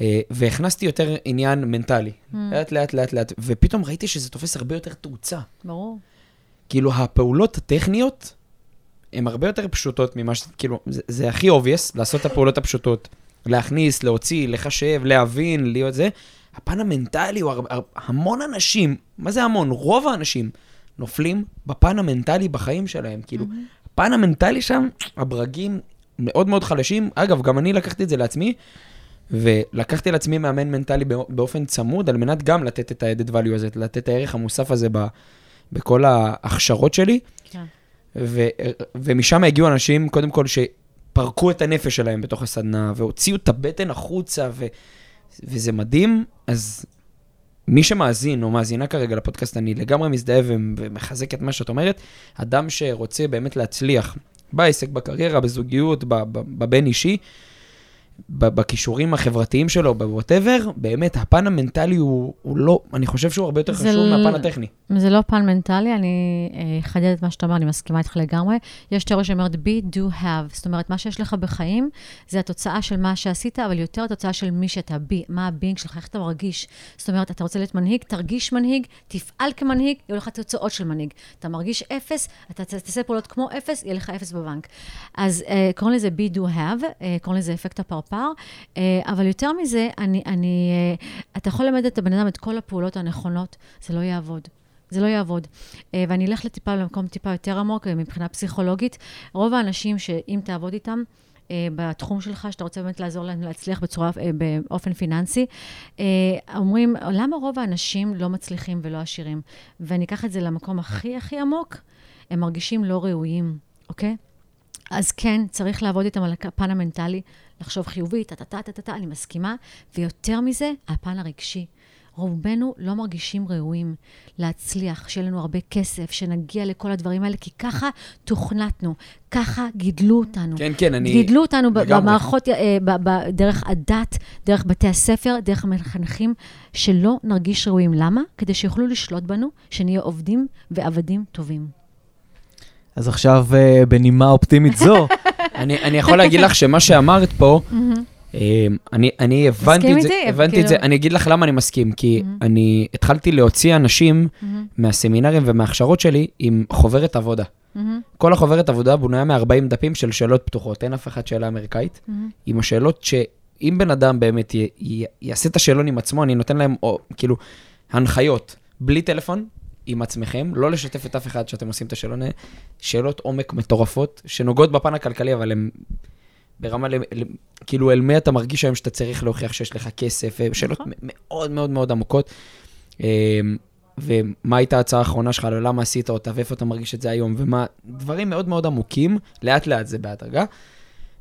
אה, והכנסתי יותר עניין מנטלי, לאט לאט לאט לאט, ופתאום ראיתי שזה תופס הרבה יותר תאוצה. ברור. כאילו, הפעולות הטכניות הן הרבה יותר פשוטות ממה ש... כאילו, זה, זה הכי obvious, לעשות את הפעולות הפשוטות. להכניס, להוציא, לחשב, להבין, להיות זה. הפן המנטלי הוא הר... הר... המון אנשים, מה זה המון? רוב האנשים נופלים בפן המנטלי בחיים שלהם. כאילו, הפן המנטלי שם, הברגים מאוד מאוד חלשים. אגב, גם אני לקחתי את זה לעצמי, ולקחתי לעצמי מאמן מנטלי בא- באופן צמוד, על מנת גם לתת את ה-added value הזה, לתת את הערך המוסף הזה ב... בכל ההכשרות שלי. כן. ו- ומשם הגיעו אנשים, קודם כל, שפרקו את הנפש שלהם בתוך הסדנה, והוציאו את הבטן החוצה, ו- וזה מדהים. אז מי שמאזין או מאזינה כרגע לפודקאסט, אני לגמרי מזדהה ומחזק את מה שאת אומרת. אדם שרוצה באמת להצליח בעסק, בקריירה, בזוגיות, בבין אישי, בכישורים החברתיים שלו, ב whatever, באמת, הפן המנטלי הוא, הוא לא, אני חושב שהוא הרבה יותר חשוב ל- מהפן הטכני. זה לא פן מנטלי, אני אה, אחדד את מה שאתה אומר, אני מסכימה איתך לגמרי. יש תיאוריה שאומרת be, do, have. זאת אומרת, מה שיש לך בחיים, זה התוצאה של מה שעשית, אבל יותר התוצאה של מי שאתה be, מה ה being שלך, איך אתה מרגיש. זאת אומרת, אתה רוצה להיות מנהיג, תרגיש מנהיג, תפעל כמנהיג, יהיו לך תוצאות של מנהיג. אתה מרגיש אפס, אתה תעשה פעולות כמו אפס, יהיה לך אפס בבנק. אז אה, קוראים לזה be, do, have, אה, קוראים לזה אפקט הפרפר, אה, אבל יותר מזה, אני, אני, אה, אתה יכול ללמד את הבן אדם את כל הפעולות הנכונות, זה לא יעבוד. זה לא יעבוד. אה, ואני אלך לטיפה, למקום טיפה יותר עמוק מבחינה פסיכולוגית. רוב האנשים שאם תעבוד איתם, בתחום שלך, שאתה רוצה באמת לעזור להם להצליח בצורה, באופן פיננסי, אומרים, למה רוב האנשים לא מצליחים ולא עשירים? ואני אקח את זה למקום הכי הכי עמוק, הם מרגישים לא ראויים, אוקיי? אז כן, צריך לעבוד איתם על הפן המנטלי, לחשוב חיובי, טה-טה-טה-טה-טה, אני מסכימה. ויותר מזה, הפן הרגשי. רובנו לא מרגישים ראויים להצליח, שיהיה לנו הרבה כסף, שנגיע לכל הדברים האלה, כי ככה תוכנתנו, ככה גידלו אותנו. כן, כן, אני... גידלו אותנו לגמרי. במערכות, אה, דרך הדת, דרך בתי הספר, דרך המחנכים, שלא נרגיש ראויים. למה? כדי שיוכלו לשלוט בנו, שנהיה עובדים ועבדים טובים. אז עכשיו, אה, בנימה אופטימית זו, אני, אני יכול להגיד לך שמה שאמרת פה, אה, אני, אני הבנתי את זה, איתי? הבנתי את זה, כאילו- אני אגיד לך למה אני מסכים, כי אני התחלתי להוציא אנשים מהסמינרים ומההכשרות שלי עם חוברת עבודה. כל החוברת עבודה בנויה מ-40 דפים של שאלות פתוחות, אין אף אחת שאלה אמריקאית, עם השאלות שאם בן אדם באמת י, י, יעשה את השאלון עם עצמו, אני נותן להם, או, כאילו, הנחיות, בלי טלפון, עם עצמכם, לא לשתף את אף אחד שאתם עושים את השאלון. שאלות עומק מטורפות, שנוגעות בפן הכלכלי, אבל הן ברמה, ל, ל, כאילו, אל מי אתה מרגיש היום שאתה צריך להוכיח שיש לך כסף, שאלות נכון. מאוד מאוד מאוד עמוקות. אמ, ומה הייתה ההצעה האחרונה שלך, למה עשית אותה, ואיפה אתה מרגיש את זה היום, ומה, דברים מאוד מאוד עמוקים, לאט לאט זה בהדרגה.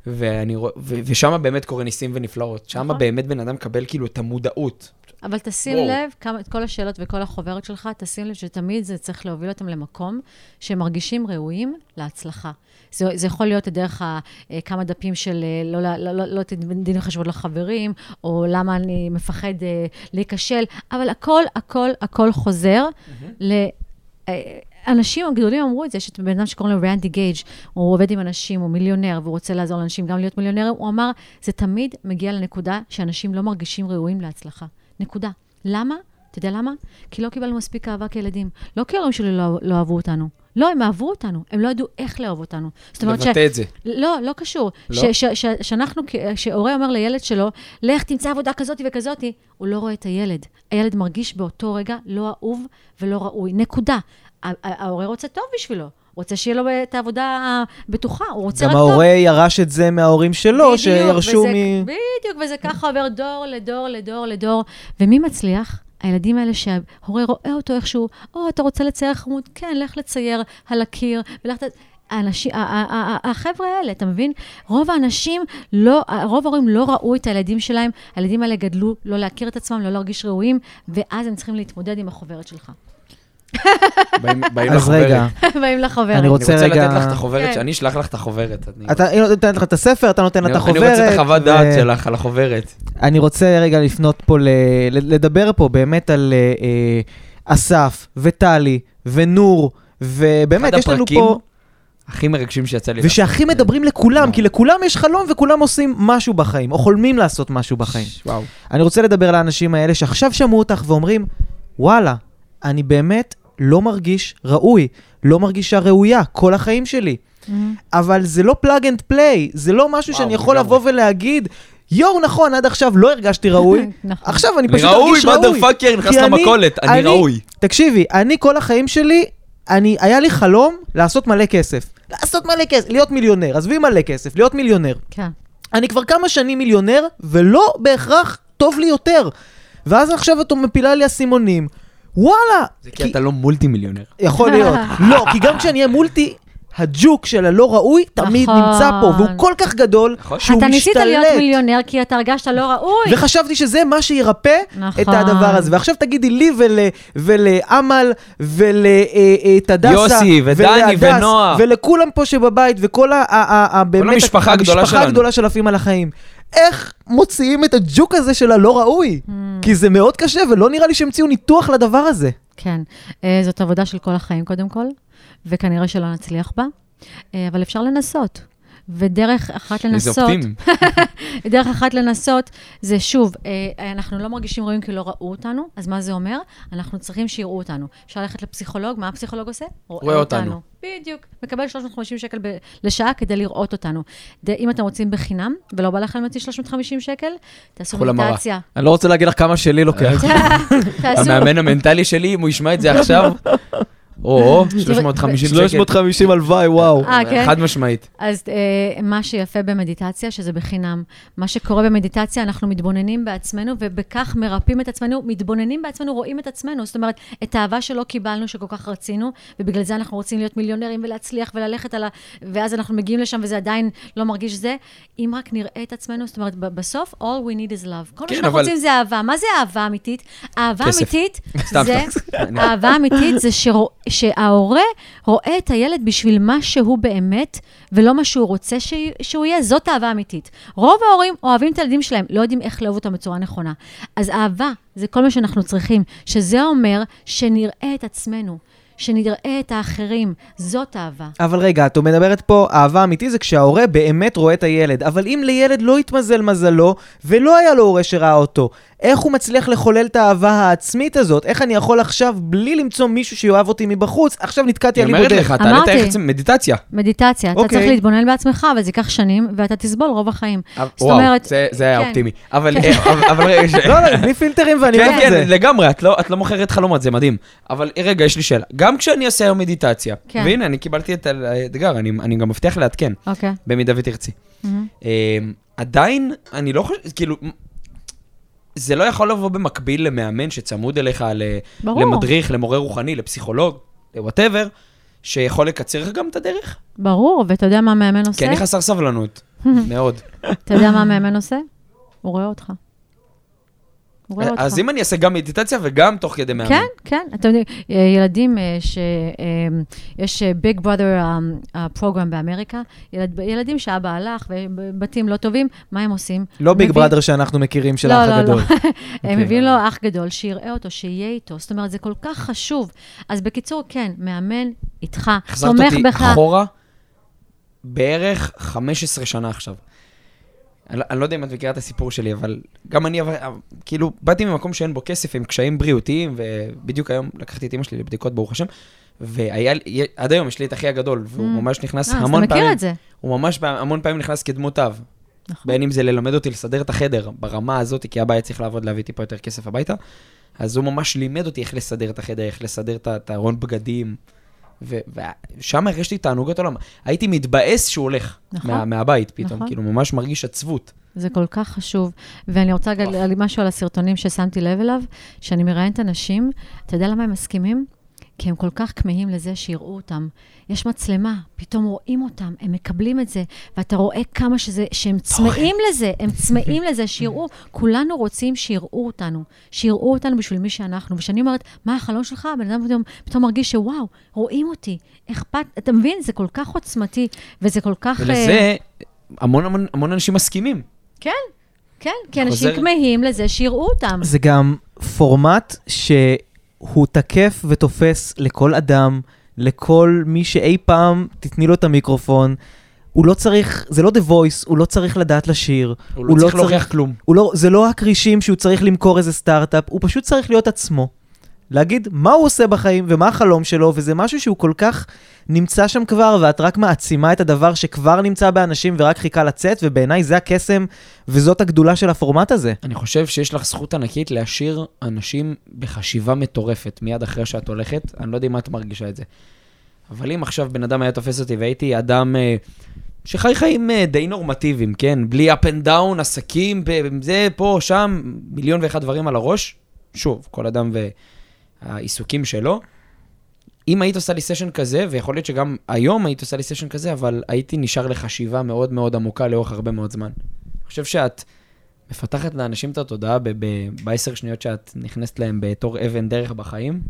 ואני ו- ושם באמת קורה ניסים ונפלאות. שם נכון. באמת בן אדם מקבל כאילו את המודעות. אבל תשים וואו. לב, כמה, את כל השאלות וכל החוברת שלך, תשים לב שתמיד זה צריך להוביל אותם למקום שהם מרגישים ראויים להצלחה. זה, זה יכול להיות דרך ה, אה, כמה דפים של אה, לא, לא, לא, לא, לא תדין דין וחשבון לחברים, או למה אני מפחד אה, להיכשל, אבל הכל, הכל, הכל חוזר ל... אה, אנשים הגדולים אמרו את זה, יש את בן אדם שקוראים לו רנדי גייג', הוא עובד עם אנשים, הוא מיליונר, והוא רוצה לעזור לאנשים גם להיות מיליונרים, הוא אמר, זה תמיד מגיע לנקודה שאנשים לא מרגישים ראויים להצלחה. נקודה. למה? אתה יודע למה? כי לא קיבלנו מספיק אהבה כילדים. לא כי ההורים שלי לא, לא אהבו אותנו, לא, הם אהבו אותנו, הם לא ידעו איך לאהוב אותנו. זאת אומרת ש... לבטא את זה. לא, לא קשור. לא? ש- ש- ש- שאנחנו, שהורה אומר לילד שלו, לך תמצא עבודה כזאת וכזאת, הוא לא רואה את הילד. הילד מרגיש באותו רגע לא אהוב ולא ראוי. נקודה. ההורה רוצה טוב בשבילו. רוצה שיהיה לו את העבודה הבטוחה, הוא רוצה גם רק טוב. ההורה ירש את זה מההורים שלו, בדיוק, שירשו וזה- מ... בדיוק, וזה ככה עובר דור לדור לדור לדור. ומי מצליח? הילדים האלה שההורה רואה אותו איכשהו, או, אתה רוצה לצייר חמוד? כן, לך לצייר על הקיר, ולך ת... האנשים, החבר'ה האלה, אתה מבין? רוב האנשים, לא, רוב ההורים לא ראו את הילדים שלהם, הילדים האלה גדלו לא להכיר את עצמם, לא להרגיש ראויים, ואז הם צריכים להתמודד עם החוברת שלך. באים לחוברת. רגע, באים לחוברת. אני אני רוצה רוצה רגע- לתת לך את החוברת, כן. שאני אשלח לך את החוברת. אני- אתה, נותנת לך את הספר, אתה נותן לה את אני- החוברת. אני רוצה את החוות דעת שלך על החוברת. אני רוצה רגע לפנות פה, לדבר פה באמת על אה, אה, אסף, וטלי, ונור, ובאמת, יש לנו פה... הכי מרגשים שיצא לי. ושהכי. מדברים לכולם. כי לכולם יש חלום וכולם עושים משהו בחיים, או חולמים לעשות משהו בחיים. וואו. אני רוצה לדבר לאנשים האלה שעכשיו שמעו אותך ואומרים, וואלה, אני באמת לא מרגיש ראוי, לא מרגישה ראויה כל החיים שלי. מהמם. אבל זה לא plug and play, זה לא משהו וואו, שאני יכול. לבוא ולהגיד, יואו, נכון, עד עכשיו לא הרגשתי ראוי, נכון. עכשיו אני פשוט ראוי, ארגיש ראוי. motherfucker, נכנס למכולת, אני אני- ראוי. תקשיבי, אני כל החיים שלי, אני, היה לי חלום לעשות מלא כסף. לעשות מלא כסף, להיות מיליונר, עזבי מלא כסף, להיות מיליונר. כן. אני כבר כמה שנים מיליונר, ולא בהכרח טוב לי יותר. ואז עכשיו את מפילה לי אסימונים. וואלה! זה כי אתה לא מולטי מיליונר. יכול להיות. לא, כי גם כשאני אהיה מולטי, הג'וק של הלא ראוי תמיד נכון. נמצא פה, והוא כל כך גדול, נכון. שהוא אתה ניסית להיות משתלט. מיליונר כי אתה הרגשת לא ראוי. וחשבתי שזה מה שירפא נכון. את הדבר הזה. ועכשיו תגידי לי ול, ולאמל ולתדסה יוסי, ודני, ונועה. ולכולם פה שבבית, וכל ה... ה- ה- ה- באמת המשפחה הגדולה המשפחה שלנו. הגדולה של עפים על החיים. איך מוציאים את הג'וק הזה של הלא ראוי? Hmm. כי זה מאוד קשה, ולא נראה לי שהמציאו ניתוח לדבר הזה. כן, אה, זאת עבודה של כל החיים קודם כל, וכנראה שלא נצליח בה, אה, אבל אפשר לנסות. ודרך אחת איזה לנסות, אופטימי. דרך אחת לנסות, זה שוב, אה, אנחנו לא מרגישים ראויים כי לא ראו אותנו, אז מה זה אומר? אנחנו צריכים שיראו אותנו. אפשר ללכת לפסיכולוג, מה הפסיכולוג עושה? רואה אותנו. בדיוק. מקבל 350 שקל ב- לשעה כדי לראות אותנו. ד- אם אתם רוצים בחינם, ולא בא לכם להוציא 350 שקל, תעשו. מדיטציה. אני לא רוצה להגיד לך כמה שלי לוקח. המאמן המנטלי שלי, אם הוא ישמע את זה עכשיו, או, 350 שקל. 350 הלוואי, וואו. אה, כן? חד משמעית. אז אה, מה שיפה במדיטציה, שזה בחינם. מה שקורה במדיטציה, אנחנו מתבוננים בעצמנו, ובכך מרפאים את עצמנו, מתבוננים בעצמנו, רואים את עצמנו. זאת אומרת, את האהבה שלא קיבלנו, שכל כך רצינו, ובגלל זה אנחנו רוצים להיות מיליונרים ולהצליח וללכת על ה... ואז אנחנו מגיעים לשם וזה עדיין לא מרגיש זה. אם רק נראה את עצמנו, זאת אומרת, בסוף, all we need is love. כל מה כן, שאנחנו רוצים זה אהבה. מה זה אהבה אמיתית? אהבה. אמיתית זה... סתם. אהבה אמיתית זה שרוא, שההורה רואה את הילד בשביל מה שהוא באמת, ולא מה שהוא רוצה ש... שהוא יהיה, זאת אהבה אמיתית. רוב ההורים אוהבים את הילדים שלהם, לא יודעים איך לאהוב אותם בצורה נכונה. אז אהבה זה כל מה שאנחנו צריכים, שזה אומר שנראה את עצמנו, שנראה את האחרים, זאת אהבה. אבל רגע, את מדברת פה, אהבה אמיתי זה כשההורה באמת רואה את הילד. אבל אם לילד לא התמזל מזלו, ולא היה לו הורה שראה אותו, איך הוא מצליח לחולל את האהבה העצמית הזאת? איך אני יכול עכשיו, בלי למצוא מישהו שיאהב אותי מבחוץ, עכשיו נתקעתי על אומרת איבודך. לך, תעלה את אמרתי. היחס, מדיטציה. מדיטציה, אתה אוקיי. צריך להתבונן בעצמך, אבל זה ייקח שנים, ואתה תסבול רוב החיים. זאת וואו, אומרת- זה- זה היה כן. אופטימי. אבל אה, אבל- אבל רגע, ש- לא, לא, בלי פילטרים ואני כן, אוהב את כן, זה. לגמרי, את לא, את לא מוכרת חלומות, זה מדהים. אבל אה, רגע, יש לי שאלה. גם כשאני אעשה היום מדיטציה, כן. והנה, אני קיבלתי את האתגר, אני, אני גם מבטיח לעדכן, אוקיי. במידה ותרצי. אה, עדיין, אני לא חושב, כאילו, זה לא יכול לבוא במקביל למאמן שצמוד אליך, ל- ברור. למדריך, למורה רוחני, לפסיכולוג, וואטאבר, שיכול לקצר לך גם את הדרך. ברור, ואתה יודע מה המאמן עושה? כי אני חסר סבלנות, מאוד. אתה יודע מה המאמן עושה? הוא רואה אותך. אותך. אז אם אני אעשה גם מדיטציה וגם תוך כדי מאמן. כן, כן. אתם יודעים, אה, ילדים שיש ביג בראדר פרוגרם באמריקה, ילד- ילדים שאבא הלך ובתים לא טובים, מה הם עושים? לא ביג בראדר שאנחנו מכירים של לא, האח לא, הגדול. לא. הם אוקיי. מביאים לו אח גדול, שיראה אותו, שיהיה איתו. זאת אומרת, זה כל כך חשוב. אז בקיצור, כן, מאמן איתך, החזרת תומך אותי בך. אחורה בערך 15 שנה עכשיו. אני, לא- אני לא יודע אם את מכירה את הסיפור שלי, אבל גם אני, כאילו, באתי ממקום שאין בו כסף, עם קשיים בריאותיים, ובדיוק היום לקחתי את אמא שלי לבדיקות, ברוך השם, והיה לי, עד היום יש לי את אחי הגדול, והוא Mm. ממש נכנס אה, אז אתה המון מכיר פעמים, את זה. הוא ממש המון פעמים נכנס כדמות אב. נכון. בין אם זה ללמד אותי לסדר את החדר ברמה הזאת, כי אבא היה צריך לעבוד להביא טיפה יותר כסף הביתה, אז הוא ממש לימד אותי איך לסדר את החדר, איך לסדר את הארון בגדים, ושם הרגשתי תענוגות עולם. הייתי מתבאס שהוא הולך נכון. מה, מהבית פתאום, נכון. כאילו ממש מרגיש עצבות. זה כל כך חשוב. ואני רוצה להגיד להגיד משהו על הסרטונים ששמתי לב אליו, שאני מראיינת אנשים, אתה יודע למה הם מסכימים? כי הם כל כך כמהים לזה שיראו אותם. יש מצלמה, פתאום רואים אותם, הם מקבלים את זה, ואתה רואה כמה שזה, שהם צמאים לזה, הם צמאים לזה, שיראו. כולנו רוצים שיראו אותנו, שיראו אותנו בשביל מי שאנחנו. וכשאני אומרת, מה החלום שלך? הבן אדם פתאום, פתאום מרגיש שוואו, רואים אותי, אכפת, אתה מבין? זה כל כך עוצמתי, וזה כל כך... אה, ולזה המון המון, המון אנשים מסכימים. כן, כן, כי אנשים כמהים לזה שיראו אותם. זה גם פורמט שהוא תקף ותופס לכל אדם, לכל מי שאי פעם תתני לו את המיקרופון. הוא לא צריך, זה לא The Voice, הוא לא צריך לדעת לשיר. הוא לא צריך להוכיח כלום. הוא לא, זה לא הכרישים שהוא צריך למכור איזה סטארט-אפ, הוא פשוט צריך להיות עצמו. להגיד מה הוא עושה בחיים ומה החלום שלו, וזה משהו שהוא כל כך נמצא שם כבר, ואת רק מעצימה את הדבר שכבר נמצא באנשים ורק חיכה לצאת, ובעיניי זה הקסם וזאת הגדולה של הפורמט הזה. אני חושב שיש לך זכות ענקית להשאיר אנשים בחשיבה מטורפת מיד אחרי שאת הולכת, אני לא יודע אם את מרגישה את זה. אבל אם עכשיו בן אדם היה תופס אותי והייתי אדם אה, שחי חיים אה, די נורמטיביים, כן? בלי up and down, עסקים, זה, פה, שם, מיליון ואחד דברים על הראש. שוב, כל אדם והעיסוקים שלו. אם היית עושה לי סשן כזה, ויכול להיות שגם היום היית עושה לי סשן כזה, אבל הייתי נשאר לחשיבה מאוד מאוד עמוקה לאורך הרבה מאוד זמן. אני חושב שאת מפתחת לאנשים את התודעה בעשר שניות שאת נכנסת להם בתור אבן דרך בחיים.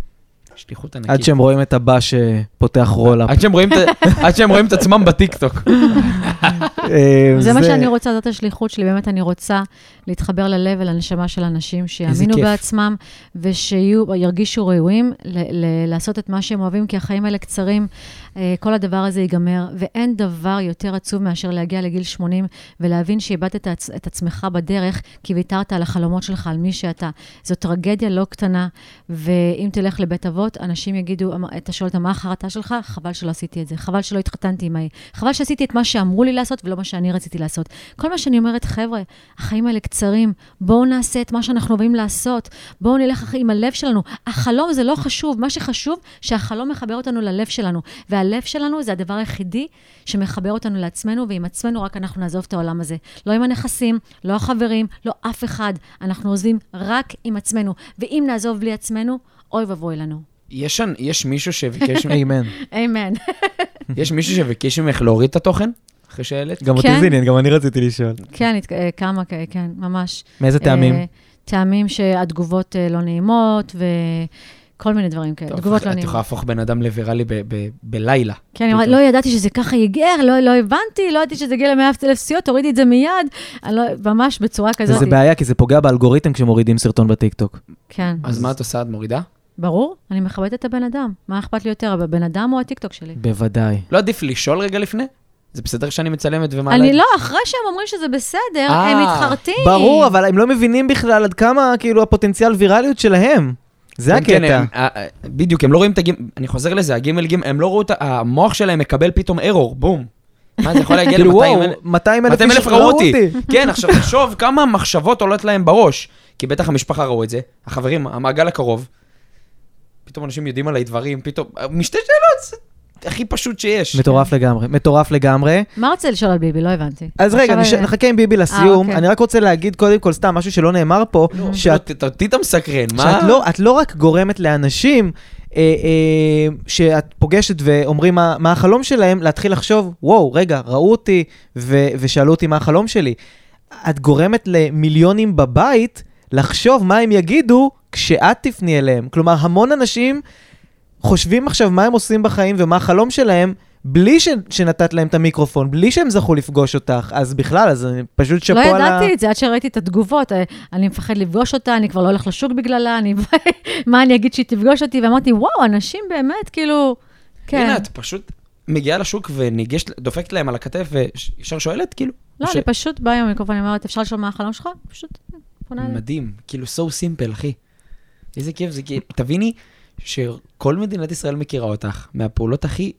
שליחות ענקית. עד שהם רואים את הבא שפותח רולאפ. עד שהם רואים את עצמם בטיקטוק. אה, זה מה שאני רוצה, זאת השליחות שלי. באמת, אני רוצה להתחבר ללב ולנשמה של אנשים, שיאמינו. בעצמם, ושירגישו ראויים ל- ל- לעשות את מה שהם אוהבים, כי החיים האלה קצרים, כל הדבר הזה ייגמר, ואין דבר יותר עצוב מאשר להגיע לגיל 80 ולהבין שאיבדת את עצ- את עצמך בדרך, כי ויתרת על החלומות שלך, על מי שאתה. זו טרגדיה לא קטנה, ואם תלך לבית אבות, אנשים יגידו, אמר- אתה שואל אותם, מה החרטה שלך? חבל שלא עשיתי את זה, חבל שלא התחתנתי עם ההיא, חבל שעשיתי את מה שאמרו לי לעשות ולא מה שאני רציתי לעשות. כל מה שאני אומרת, חבר'ה, החיים האלה קצרים, בואו נעשה את מה שאנחנו אוהבים לעשות, בואו נלך עם הלב שלנו. החלום זה לא חשוב, מה שחשוב, שהחלום מחבר אותנו ללב שלנו, והלב שלנו זה הדבר היחידי שמחבר אותנו לעצמנו, ועם עצמנו רק אנחנו נעזוב את העולם הזה. לא עם הנכסים, לא החברים, לא אף אחד. אנחנו עוזבים רק עם עצמנו, ואם נעזוב בלי עצמנו, אוי ואבוי לנו. יש יש מישהו שביקש, איימן. אמן. יש מישהו שביקש ממך להוריד את התוכן? אחרי שהעלית? גם אותי כן. זה עניין, גם אני רציתי לשאול. כן, אה, כמה, כן, ממש. מאיזה טעמים? אה, טעמים שהתגובות אה, לא נעימות, וכל מיני דברים כאלה. תגובות את לא יכולה נעימות. להפוך בן אדם לוויראלי ב- ב- בלילה. כן, אני אומרת. לא ידעתי שזה ככה יגיע, לא, לא הבנתי, לא ידעתי שזה יגיע ל-100 אלף סיעות, תורידי את זה מיד. לא, ממש בצורה כזאת. וזה בעיה, כי זה פוגע באלגוריתם כשמורידים סרטון בטיקטוק. כן. אז מה את עושה? את מורידה? ברור, אני מכבדת את הבן אדם. מה אכפת לי יותר, הבן אדם או הטיקטוק שלי? בוודאי. לא עדיף לשאול רגע לפני? זה בסדר שאני מצלמת ומעלה? אני את- לא, אחרי שהם אומרים שזה בסדר, אה, הם מתחרטים. ברור, אבל הם לא מבינים בכלל עד כמה, כאילו, הפוטנציאל ויראליות שלהם. זה כן, כן, הקטע. הם- אה, אה, בדיוק, הם לא רואים את הגימל, אני חוזר לזה, הגימל גימל, הם לא ראו את ה... המוח שלהם מקבל פתאום ארור, בום. מה, זה יכול להגיע כאילו, ל-200 וואו, 200 אלף 200 איש אלף ראו אותי. כן, עכשיו תחשוב כמה מחשבות עולות להם בראש. כי בטח המשפחה ראו את זה, החברים, המעגל הקרוב. פתאום אנשים יודעים עליי דברים, פתאום, משתי שאלות, זה הכי פשוט שיש. מטורף לגמרי, מטורף לגמרי. מה רוצה לשאול על ביבי? לא הבנתי. אז רגע, נש- אה, נחכה עם ביבי לסיום. אוקיי. אני רק רוצה להגיד קודם כל סתם משהו שלא נאמר פה, שאת שאת... אותי אתה מסקרן, מה? שאת לא, את לא רק גורמת לאנשים אה, אה, שאת פוגשת ואומרים מה, מה החלום שלהם, להתחיל לחשוב, וואו, רגע, ראו אותי ו, ושאלו אותי מה החלום שלי. את גורמת למיליונים בבית לחשוב מה הם יגידו כשאת תפני אליהם. כלומר, המון אנשים חושבים עכשיו מה הם עושים בחיים ומה החלום שלהם, בלי ש, שנתת להם את המיקרופון, בלי שהם זכו לפגוש אותך. אז בכלל, אז אני פשוט שאפו לא על ה... ידעתי את זה עד שראיתי את התגובות. אה, אני מפחד לפגוש אותה, אני כבר לא הולך לשוק בגללה, אני... מה אני אגיד שהיא תפגוש אותי? ואמרתי, וואו, אנשים באמת, כאילו... כן. הנה, את פשוט מגיעה לשוק וניגשת, דופקת להם על הכתף וישר שואלת, כאילו? לא, ש- אני פשוט באה עם המיקרופון, אני אומרת, אפשר לשאול מה החלום שלך? פשוט פונה אליי. מדהים, כאילו so simple, אחי. איזה כיף זה, כאילו, תביני שכל מדינת ישראל מכירה אותך מהפעולות הכי,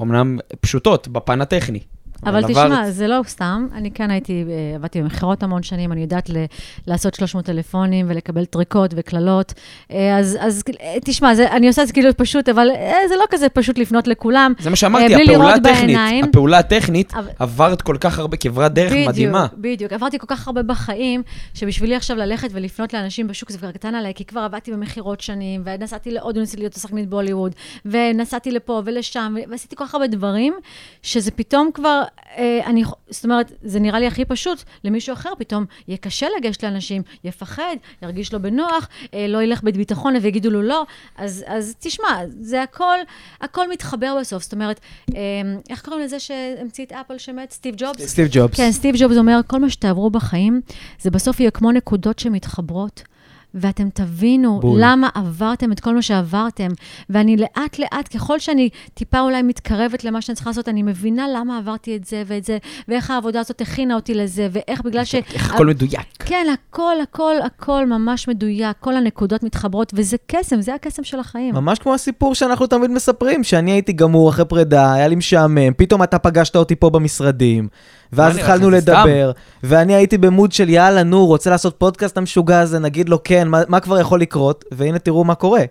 אמנם פשוטות, בפן הטכני. אבל תשמע, זה לא סתם, אני כן הייתי, אה, עבדתי במכירות המון שנים, אני יודעת ל- לעשות 300 טלפונים ולקבל טריקות וקללות. אה, אז, אז אה, תשמע, זה, אני עושה את זה כאילו פשוט, אבל זה לא כזה פשוט לפנות לכולם. זה מה שאמרתי, הפעולה הטכנית, בעיניים. הפעולה הטכנית, אבל- עברת כל כך הרבה כברת דרך מדהימה. בדיוק, בדיוק. עברתי כל כך הרבה בחיים, שבשבילי עכשיו ללכת ולפנות לאנשים בשוק זה כבר קטן עליי, כי כבר עבדתי במכירות שנים, ונסעתי להודו, ניסיתי להיות שחקנית בהוליווד, ונסעתי לפה ולשם, ועשיתי כל כך הרבה דברים, שזה פתאום כבר, אני, ח- זאת אומרת, זה נראה לי הכי פשוט, למישהו אחר פתאום יהיה קשה לגשת לאנשים, יפחד, ירגיש לא בנוח, אה, לא ילך בביטחון ויגידו לו לא. אז, אז תשמע, זה הכל, הכל מתחבר בסוף. זאת אומרת, אה, איך קוראים לזה שהמציא את אפל שמת? סטיב ג'ובס? סטיב ג'ובס. כן, סטיב ג'ובס אומר, כל מה שתעברו בחיים, זה בסוף יהיה כמו נקודות שמתחברות. ואתם תבינו בול. למה עברתם את כל מה שעברתם. ואני לאט לאט, ככל שאני טיפה אולי מתקרבת למה שאני צריכה לעשות, אני מבינה למה עברתי את זה ואת זה, ואיך העבודה הזאת הכינה אותי לזה, ואיך בגלל ש... איך הכל מדויק. כן, הכל, הכל, הכל ממש מדויק, כל הנקודות מתחברות, וזה קסם, זה הקסם של החיים. ממש כמו הסיפור שאנחנו תמיד מספרים, שאני הייתי גמור אחרי פרידה, היה לי משעמם, פתאום אתה פגשת אותי פה במשרדים, ואז התחלנו לדבר, ואני הייתי במוד של יאללה, נו, רוצה לעשות פודקאסט המשוגע הזה, נגיד לו כן, מה, מה כבר יכול לקרות, והנה תראו מה קורה.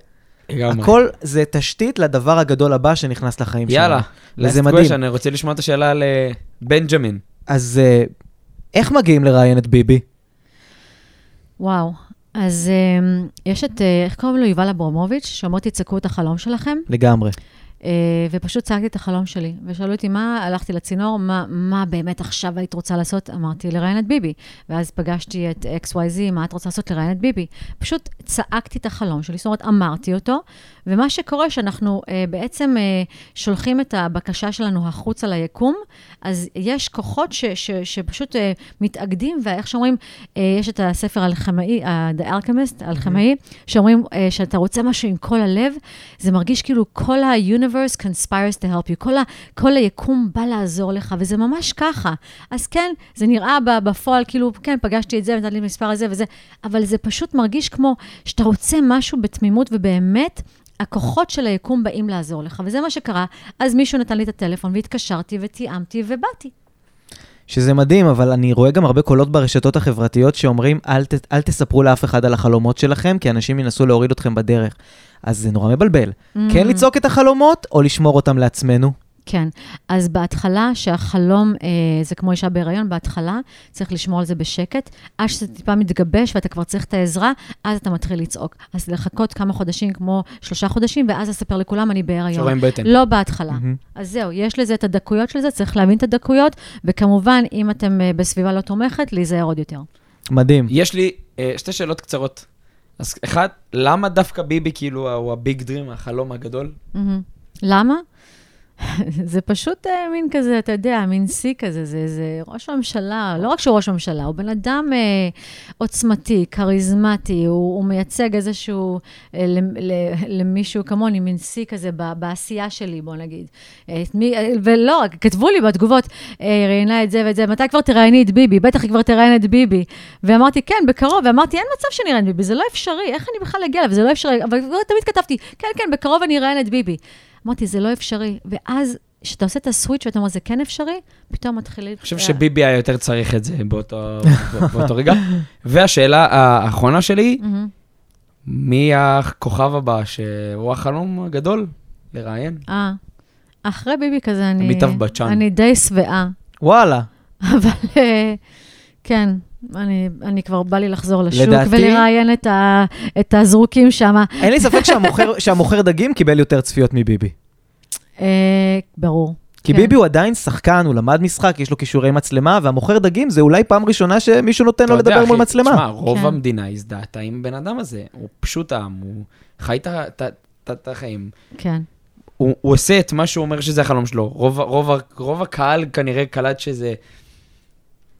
לגמרי. הכל זה תשתית לדבר הגדול הבא שנכנס לחיים שלנו. יאללה, וזה מדהים. אני רוצה לשמוע את השאלה על אה, בנג'מין. אז אה, איך מגיעים לראיין את ביבי? וואו. אז um, יש את, uh, איך קוראים לו? יובל אברמוביץ', שאומר תצעקו את החלום שלכם, לגמרי. Uh, ופשוט צעקתי את החלום שלי. ושאלו אותי, מה, הלכתי לצינור, מה, מה באמת עכשיו היית רוצה לעשות? אמרתי, לראיין את ביבי. ואז פגשתי את XYZ, מה את רוצה לעשות? לראיין את ביבי. פשוט צעקתי את החלום שלי, זאת אומרת, אמרתי אותו, ומה שקורה, שאנחנו uh, בעצם uh, שולחים את הבקשה שלנו החוצה ליקום, אז יש כוחות ש, ש, שפשוט uh, מתאגדים, ואיך שאומרים, uh, יש את הספר האלכימאי, uh, The Alchemist, האלכימאי, שאומרים uh, שאתה רוצה משהו עם כל הלב, זה מרגיש כאילו כל ה-universe conspires to help you, כל, ה, כל היקום בא לעזור לך, וזה ממש ככה. אז כן, זה נראה בפועל, כאילו, כן, פגשתי את זה, נתן לי מספר הזה וזה, אבל זה פשוט מרגיש כמו שאתה רוצה משהו בתמימות, ובאמת, הכוחות של היקום באים לעזור לך, וזה מה שקרה. אז מישהו נתן לי את הטלפון, והתקשרתי, ותיאמתי, ובאתי. שזה מדהים, אבל אני רואה גם הרבה קולות ברשתות החברתיות שאומרים, אל, ת, אל תספרו לאף אחד על החלומות שלכם, כי אנשים ינסו להוריד אתכם בדרך. אז זה נורא מבלבל. כן לצעוק את החלומות, או לשמור אותם לעצמנו? כן. אז בהתחלה, שהחלום אה, זה כמו אישה בהיריון, בהתחלה צריך לשמור על זה בשקט, עד שזה טיפה מתגבש ואתה כבר צריך את העזרה, אז אתה מתחיל לצעוק. אז לחכות כמה חודשים, כמו שלושה חודשים, ואז לספר לכולם, אני בהיריון. שרואים בטן. לא בהתחלה. מהמם. אז זהו, יש לזה את הדקויות של זה, צריך להבין את הדקויות, וכמובן, אם אתם אה, בסביבה לא תומכת, להיזהר עוד יותר. מדהים. יש לי אה, שתי שאלות קצרות. אז אחד, למה דווקא ביבי כאילו הוא הביג דרים, החלום הגדול? מהמם. למה? זה פשוט אה, מין כזה, אתה יודע, מין שיא כזה, זה, זה ראש ממשלה, לא רק שהוא ראש ממשלה, הוא בן אדם אה, עוצמתי, כריזמטי, הוא, הוא מייצג איזשהו, אה, ל, ל, למישהו כמוני, מין שיא כזה ב, בעשייה שלי, בוא נגיד. את מי, ולא, כתבו לי בתגובות, אה, ראיינה את זה ואת זה, מתי כבר תראייני את ביבי? בטח היא כבר תראיין את ביבי. ואמרתי, כן, בקרוב, ואמרתי, אין מצב שאני אראיין את ביבי, זה לא אפשרי, איך אני בכלל אגיע אליו, זה לא אפשרי, אבל תמיד כתבתי, כן, כן, בקרוב אני אראיין את ביבי. אמרתי, זה לא אפשרי. ואז, כשאתה עושה את הסוויץ' ואתה אומר, זה כן אפשרי, פתאום מתחילים... אני חושב שביבי היה יותר צריך את זה באותו, באותו רגע. והשאלה האחרונה שלי. מי הכוכב הבא שהוא החלום הגדול לראיין? אה, אחרי ביבי כזה, אני... עמיטב בצ'אן. אני די שבעה. וואלה. אבל אה, כן, אני, אני כבר בא לי לחזור לשוק לדעתי- ולראיין את, ה, את הזרוקים שם. אין לי ספק שהמוכר, שהמוכר דגים קיבל יותר צפיות מביבי. אה, ברור. כי כן. ביבי הוא עדיין שחקן, הוא למד משחק, יש לו כישורי מצלמה, והמוכר דגים זה אולי פעם ראשונה שמישהו נותן לו לדבר מול אחי, מצלמה. תשמע, רוב כן. המדינה הזדהתה עם בן אדם הזה. הוא פשוט עם, הוא חי את החיים. כן. הוא, הוא עושה את מה שהוא אומר שזה החלום שלו. רוב, רוב, רוב הקהל כנראה קלט שזה...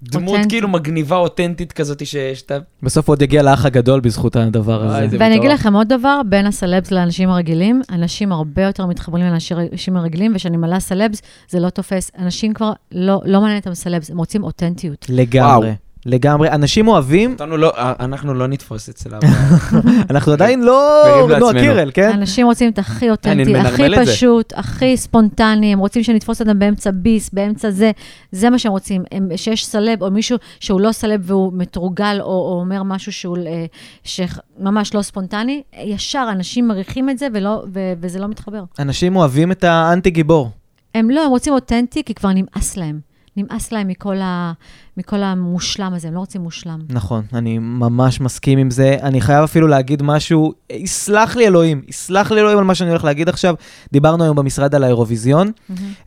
דמות. כאילו מגניבה, אותנטית כזאת, שאתה... בסוף עוד יגיע לאח הגדול בזכות הדבר הזה. זה ואני אגיד. לכם עוד דבר, בין הסלבס לאנשים הרגילים, אנשים הרבה יותר מתחברים לאנשים הרגילים, וכשאני מלאה סלבס, זה לא תופס. אנשים כבר לא, לא מעניין אותם סלבס, הם רוצים אותנטיות. לגמרי. לגמרי. אנשים אוהבים, לא, אנחנו לא נתפוס אצל ה... אנחנו עדיין לא מרים נועה. קירל, כן? אנשים רוצים את הכי אותנטי, הכי. פשוט, הכי ספונטני, הם רוצים שנתפוס אותם באמצע ביס, באמצע זה, זה מה שהם רוצים. הם, שיש סלב, או מישהו שהוא לא סלב והוא מתורגל, או, או אומר משהו שהוא אה, שממש לא ספונטני, ישר אנשים מריחים את זה, ולא, ו, וזה לא מתחבר. אנשים אוהבים את האנטי גיבור. הם לא, הם רוצים אותנטי, כי כבר נמאס להם. נמאס להם מכל, ה, מכל המושלם הזה, הם לא רוצים מושלם. נכון, אני ממש מסכים עם זה. אני חייב אפילו להגיד משהו, יסלח לי אלוהים, יסלח לי אלוהים על מה שאני הולך להגיד עכשיו. דיברנו היום במשרד על האירוויזיון,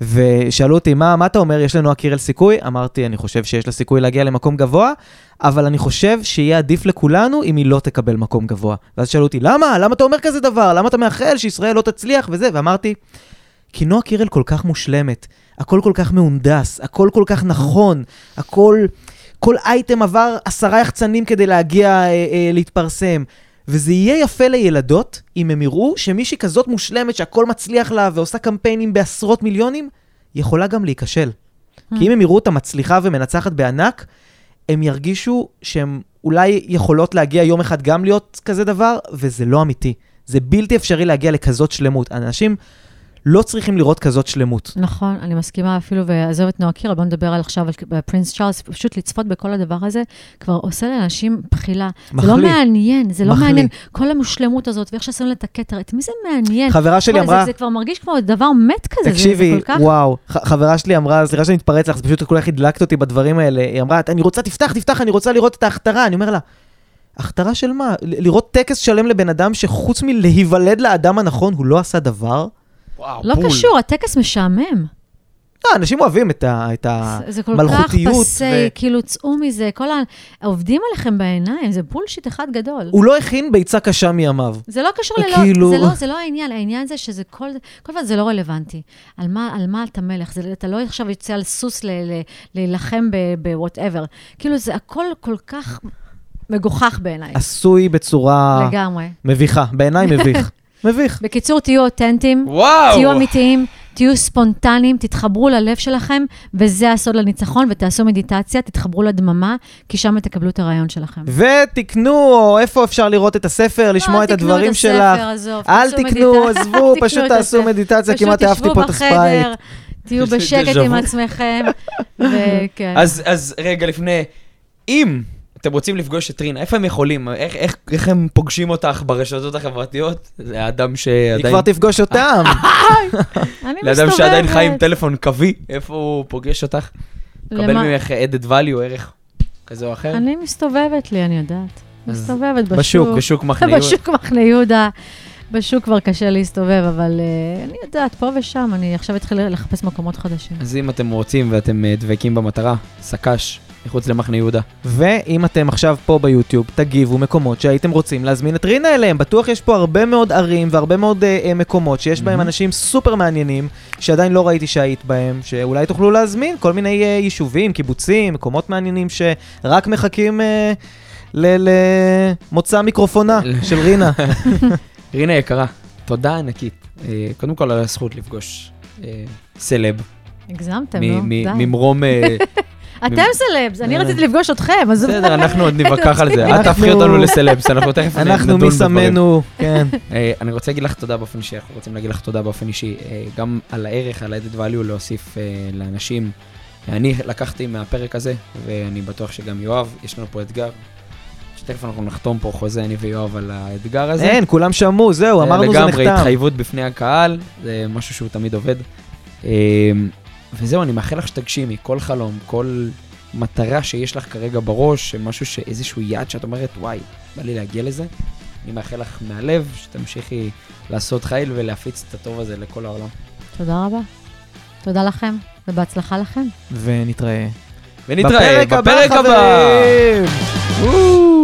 ושאלו אותי, מה, מה אתה אומר, יש לנועה קירל סיכוי? אמרתי, אני חושב שיש לה סיכוי להגיע למקום גבוה, אבל אני חושב שיהיה עדיף לכולנו אם היא לא תקבל מקום גבוה. ואז שאלו אותי, למה? למה אתה אומר כזה דבר? למה אתה מאחל שישראל לא תצליח וזה? ואמרתי, כי נועה קירל כל כך מושלמת, הכל כל כך מהונדס, הכל כל כך נכון, הכל... כל אייטם עבר עשרה יחצנים כדי להגיע אה, אה, להתפרסם. וזה יהיה יפה לילדות אם הם יראו שמישהי כזאת מושלמת שהכל מצליח לה ועושה קמפיינים בעשרות מיליונים, יכולה גם להיכשל. כי אם הם יראו אותה מצליחה ומנצחת בענק, הם ירגישו שהן אולי יכולות להגיע יום אחד גם להיות כזה דבר, וזה לא אמיתי. זה בלתי אפשרי להגיע לכזאת שלמות. אנשים לא צריכים לראות כזאת שלמות. נכון, אני מסכימה אפילו, ועזוב את נועה קירל, בוא נדבר על עכשיו על פרינס צ'ארלס, פשוט לצפות בכל הדבר הזה, כבר עושה לאנשים בחילה. זה מחליא. לא מעניין, זה לא מחליא. מעניין. כל המושלמות הזאת, ואיך שעשינו לה את הכתר, את מי זה מעניין? חברה שלי וואי, זה- אמרה... זה כבר מרגיש כמו דבר מת כזה, זה- תקשיבי, זה כל כך... וואו, חברה שלי אמרה, סליחה שאני מתפרץ לך, זה פשוט כל כך הדלקת אותי בדברים האלה. היא אמרה, אני רוצה, תפתח, תפתח, אני רוצה לראות את ההכתרה. אני אומר לה, הכתרה של מה? לראות טקס שלם לבן אדם שחוץ מלהיוולד לאדם הנכון, הוא לא עשה דבר? וואו, לא בול. קשור, הטקס משעמם. לא, אנשים אוהבים את ה- את זה- זה כל כך המלכותיות. פסה, כאילו, צאו מזה, כל ה... עובדים עליכם בעיניים, זה בולשיט אחד גדול. הוא לא הכין ביצה קשה מימיו. זה לא קשור ללא, כאילו- זה לא, זה לא העניין, העניין זה שזה כל, כל דבר זה לא רלוונטי. על מה, על מה אתה מלך? זה, אתה לא עכשיו יוצא על סוס להילחם ב-whatever. כאילו, זה הכל כל כך מגוחך בעיניי. עשוי בצורה לגמרי. מביכה. בעיניי מביך. מביך. בקיצור, תהיו אותנטיים, וואו! תהיו אמיתיים, תהיו ספונטניים, תתחברו ללב שלכם, וזה הסוד לניצחון, ותעשו מדיטציה, תתחברו לדממה, כי שם תקבלו את הרעיון שלכם. ותקנו, או איפה אפשר לראות את הספר, לשמוע את הדברים שלך. אל תקנו, עזבו, פשוט תעשו מדיטציה, כמעט אהבתי פה את הספרייט. תהיו בשקט עם. עצמכם, וכן. אז, אז רגע לפני, אם אתם רוצים לפגוש את רינה, איפה הם יכולים? איך, איך, איך הם פוגשים אותך ברשתות החברתיות? זה האדם היא שעדיין... כבר תפגוש אותם. אני לאדם שעדיין חי עם. טלפון קווי, איפה הוא פוגש אותך? מקבל למה- ממך added value, ערך כזה או אחר? אני מסתובבת לי, אני יודעת. מסתובבת בשוק, בשוק. בשוק מחנה יהודה. בשוק מחנה יהודה. בשוק כבר קשה להסתובב, אבל אה, אני יודעת, פה ושם, אני עכשיו אתחיל לחפש מקומות חדשים. אז אם אתם רוצים ואתם אה, דבקים במטרה, סק"ש, מחוץ למחנה יהודה. ואם אתם עכשיו פה ביוטיוב, תגיבו מקומות שהייתם רוצים להזמין את רינה אליהם. בטוח יש פה הרבה מאוד ערים והרבה מאוד אה, מקומות שיש בהם מהמם. אנשים סופר מעניינים, שעדיין לא ראיתי שהיית בהם, שאולי תוכלו להזמין כל מיני אה, יישובים, קיבוצים, מקומות מעניינים שרק מחכים ל- למוצא מיקרופונה של רינה. רינה יקרה, תודה ענקית. אה, קודם כל על הזכות לפגוש אה, סלב, הגזמתם, מ- נו, מ- די. ממרום... אתם סלבס, אני אה. רציתי לפגוש אתכם, אז... בסדר, אנחנו עוד נתווכח על זה. אל אנחנו- תהפכי אותנו לסלבס, אנחנו תכף נ- אנחנו נדון מי בדברים. שמנו, כן. אה, אני רוצה להגיד לך תודה באופן אישי, אנחנו רוצים להגיד לך תודה באופן אישי, אה, גם על הערך, על ה-added value להוסיף לאנשים. אני לקחתי מהפרק הזה, ואני בטוח שגם יואב, יש לנו פה אתגר. שתכף אנחנו נחתום פה חוזה, אני ויואב, על האתגר הזה. אין, כולם שמעו, זהו, אמרנו זה לגמרי, נחתם. התחייבות בפני הקהל, זה משהו שהוא תמיד עובד. וזהו, אני מאחל לך שתגשימי כל חלום, כל מטרה שיש לך כרגע בראש, משהו, ש- איזשהו יעד שאת אומרת, וואי, בא לי להגיע לזה. אני מאחל לך מהלב שתמשיכי לעשות חיל ולהפיץ את הטוב הזה לכל העולם. תודה רבה. תודה לכם, ובהצלחה לכם. ונתראה. ונתראה בפרק הבא. חברים! וואו.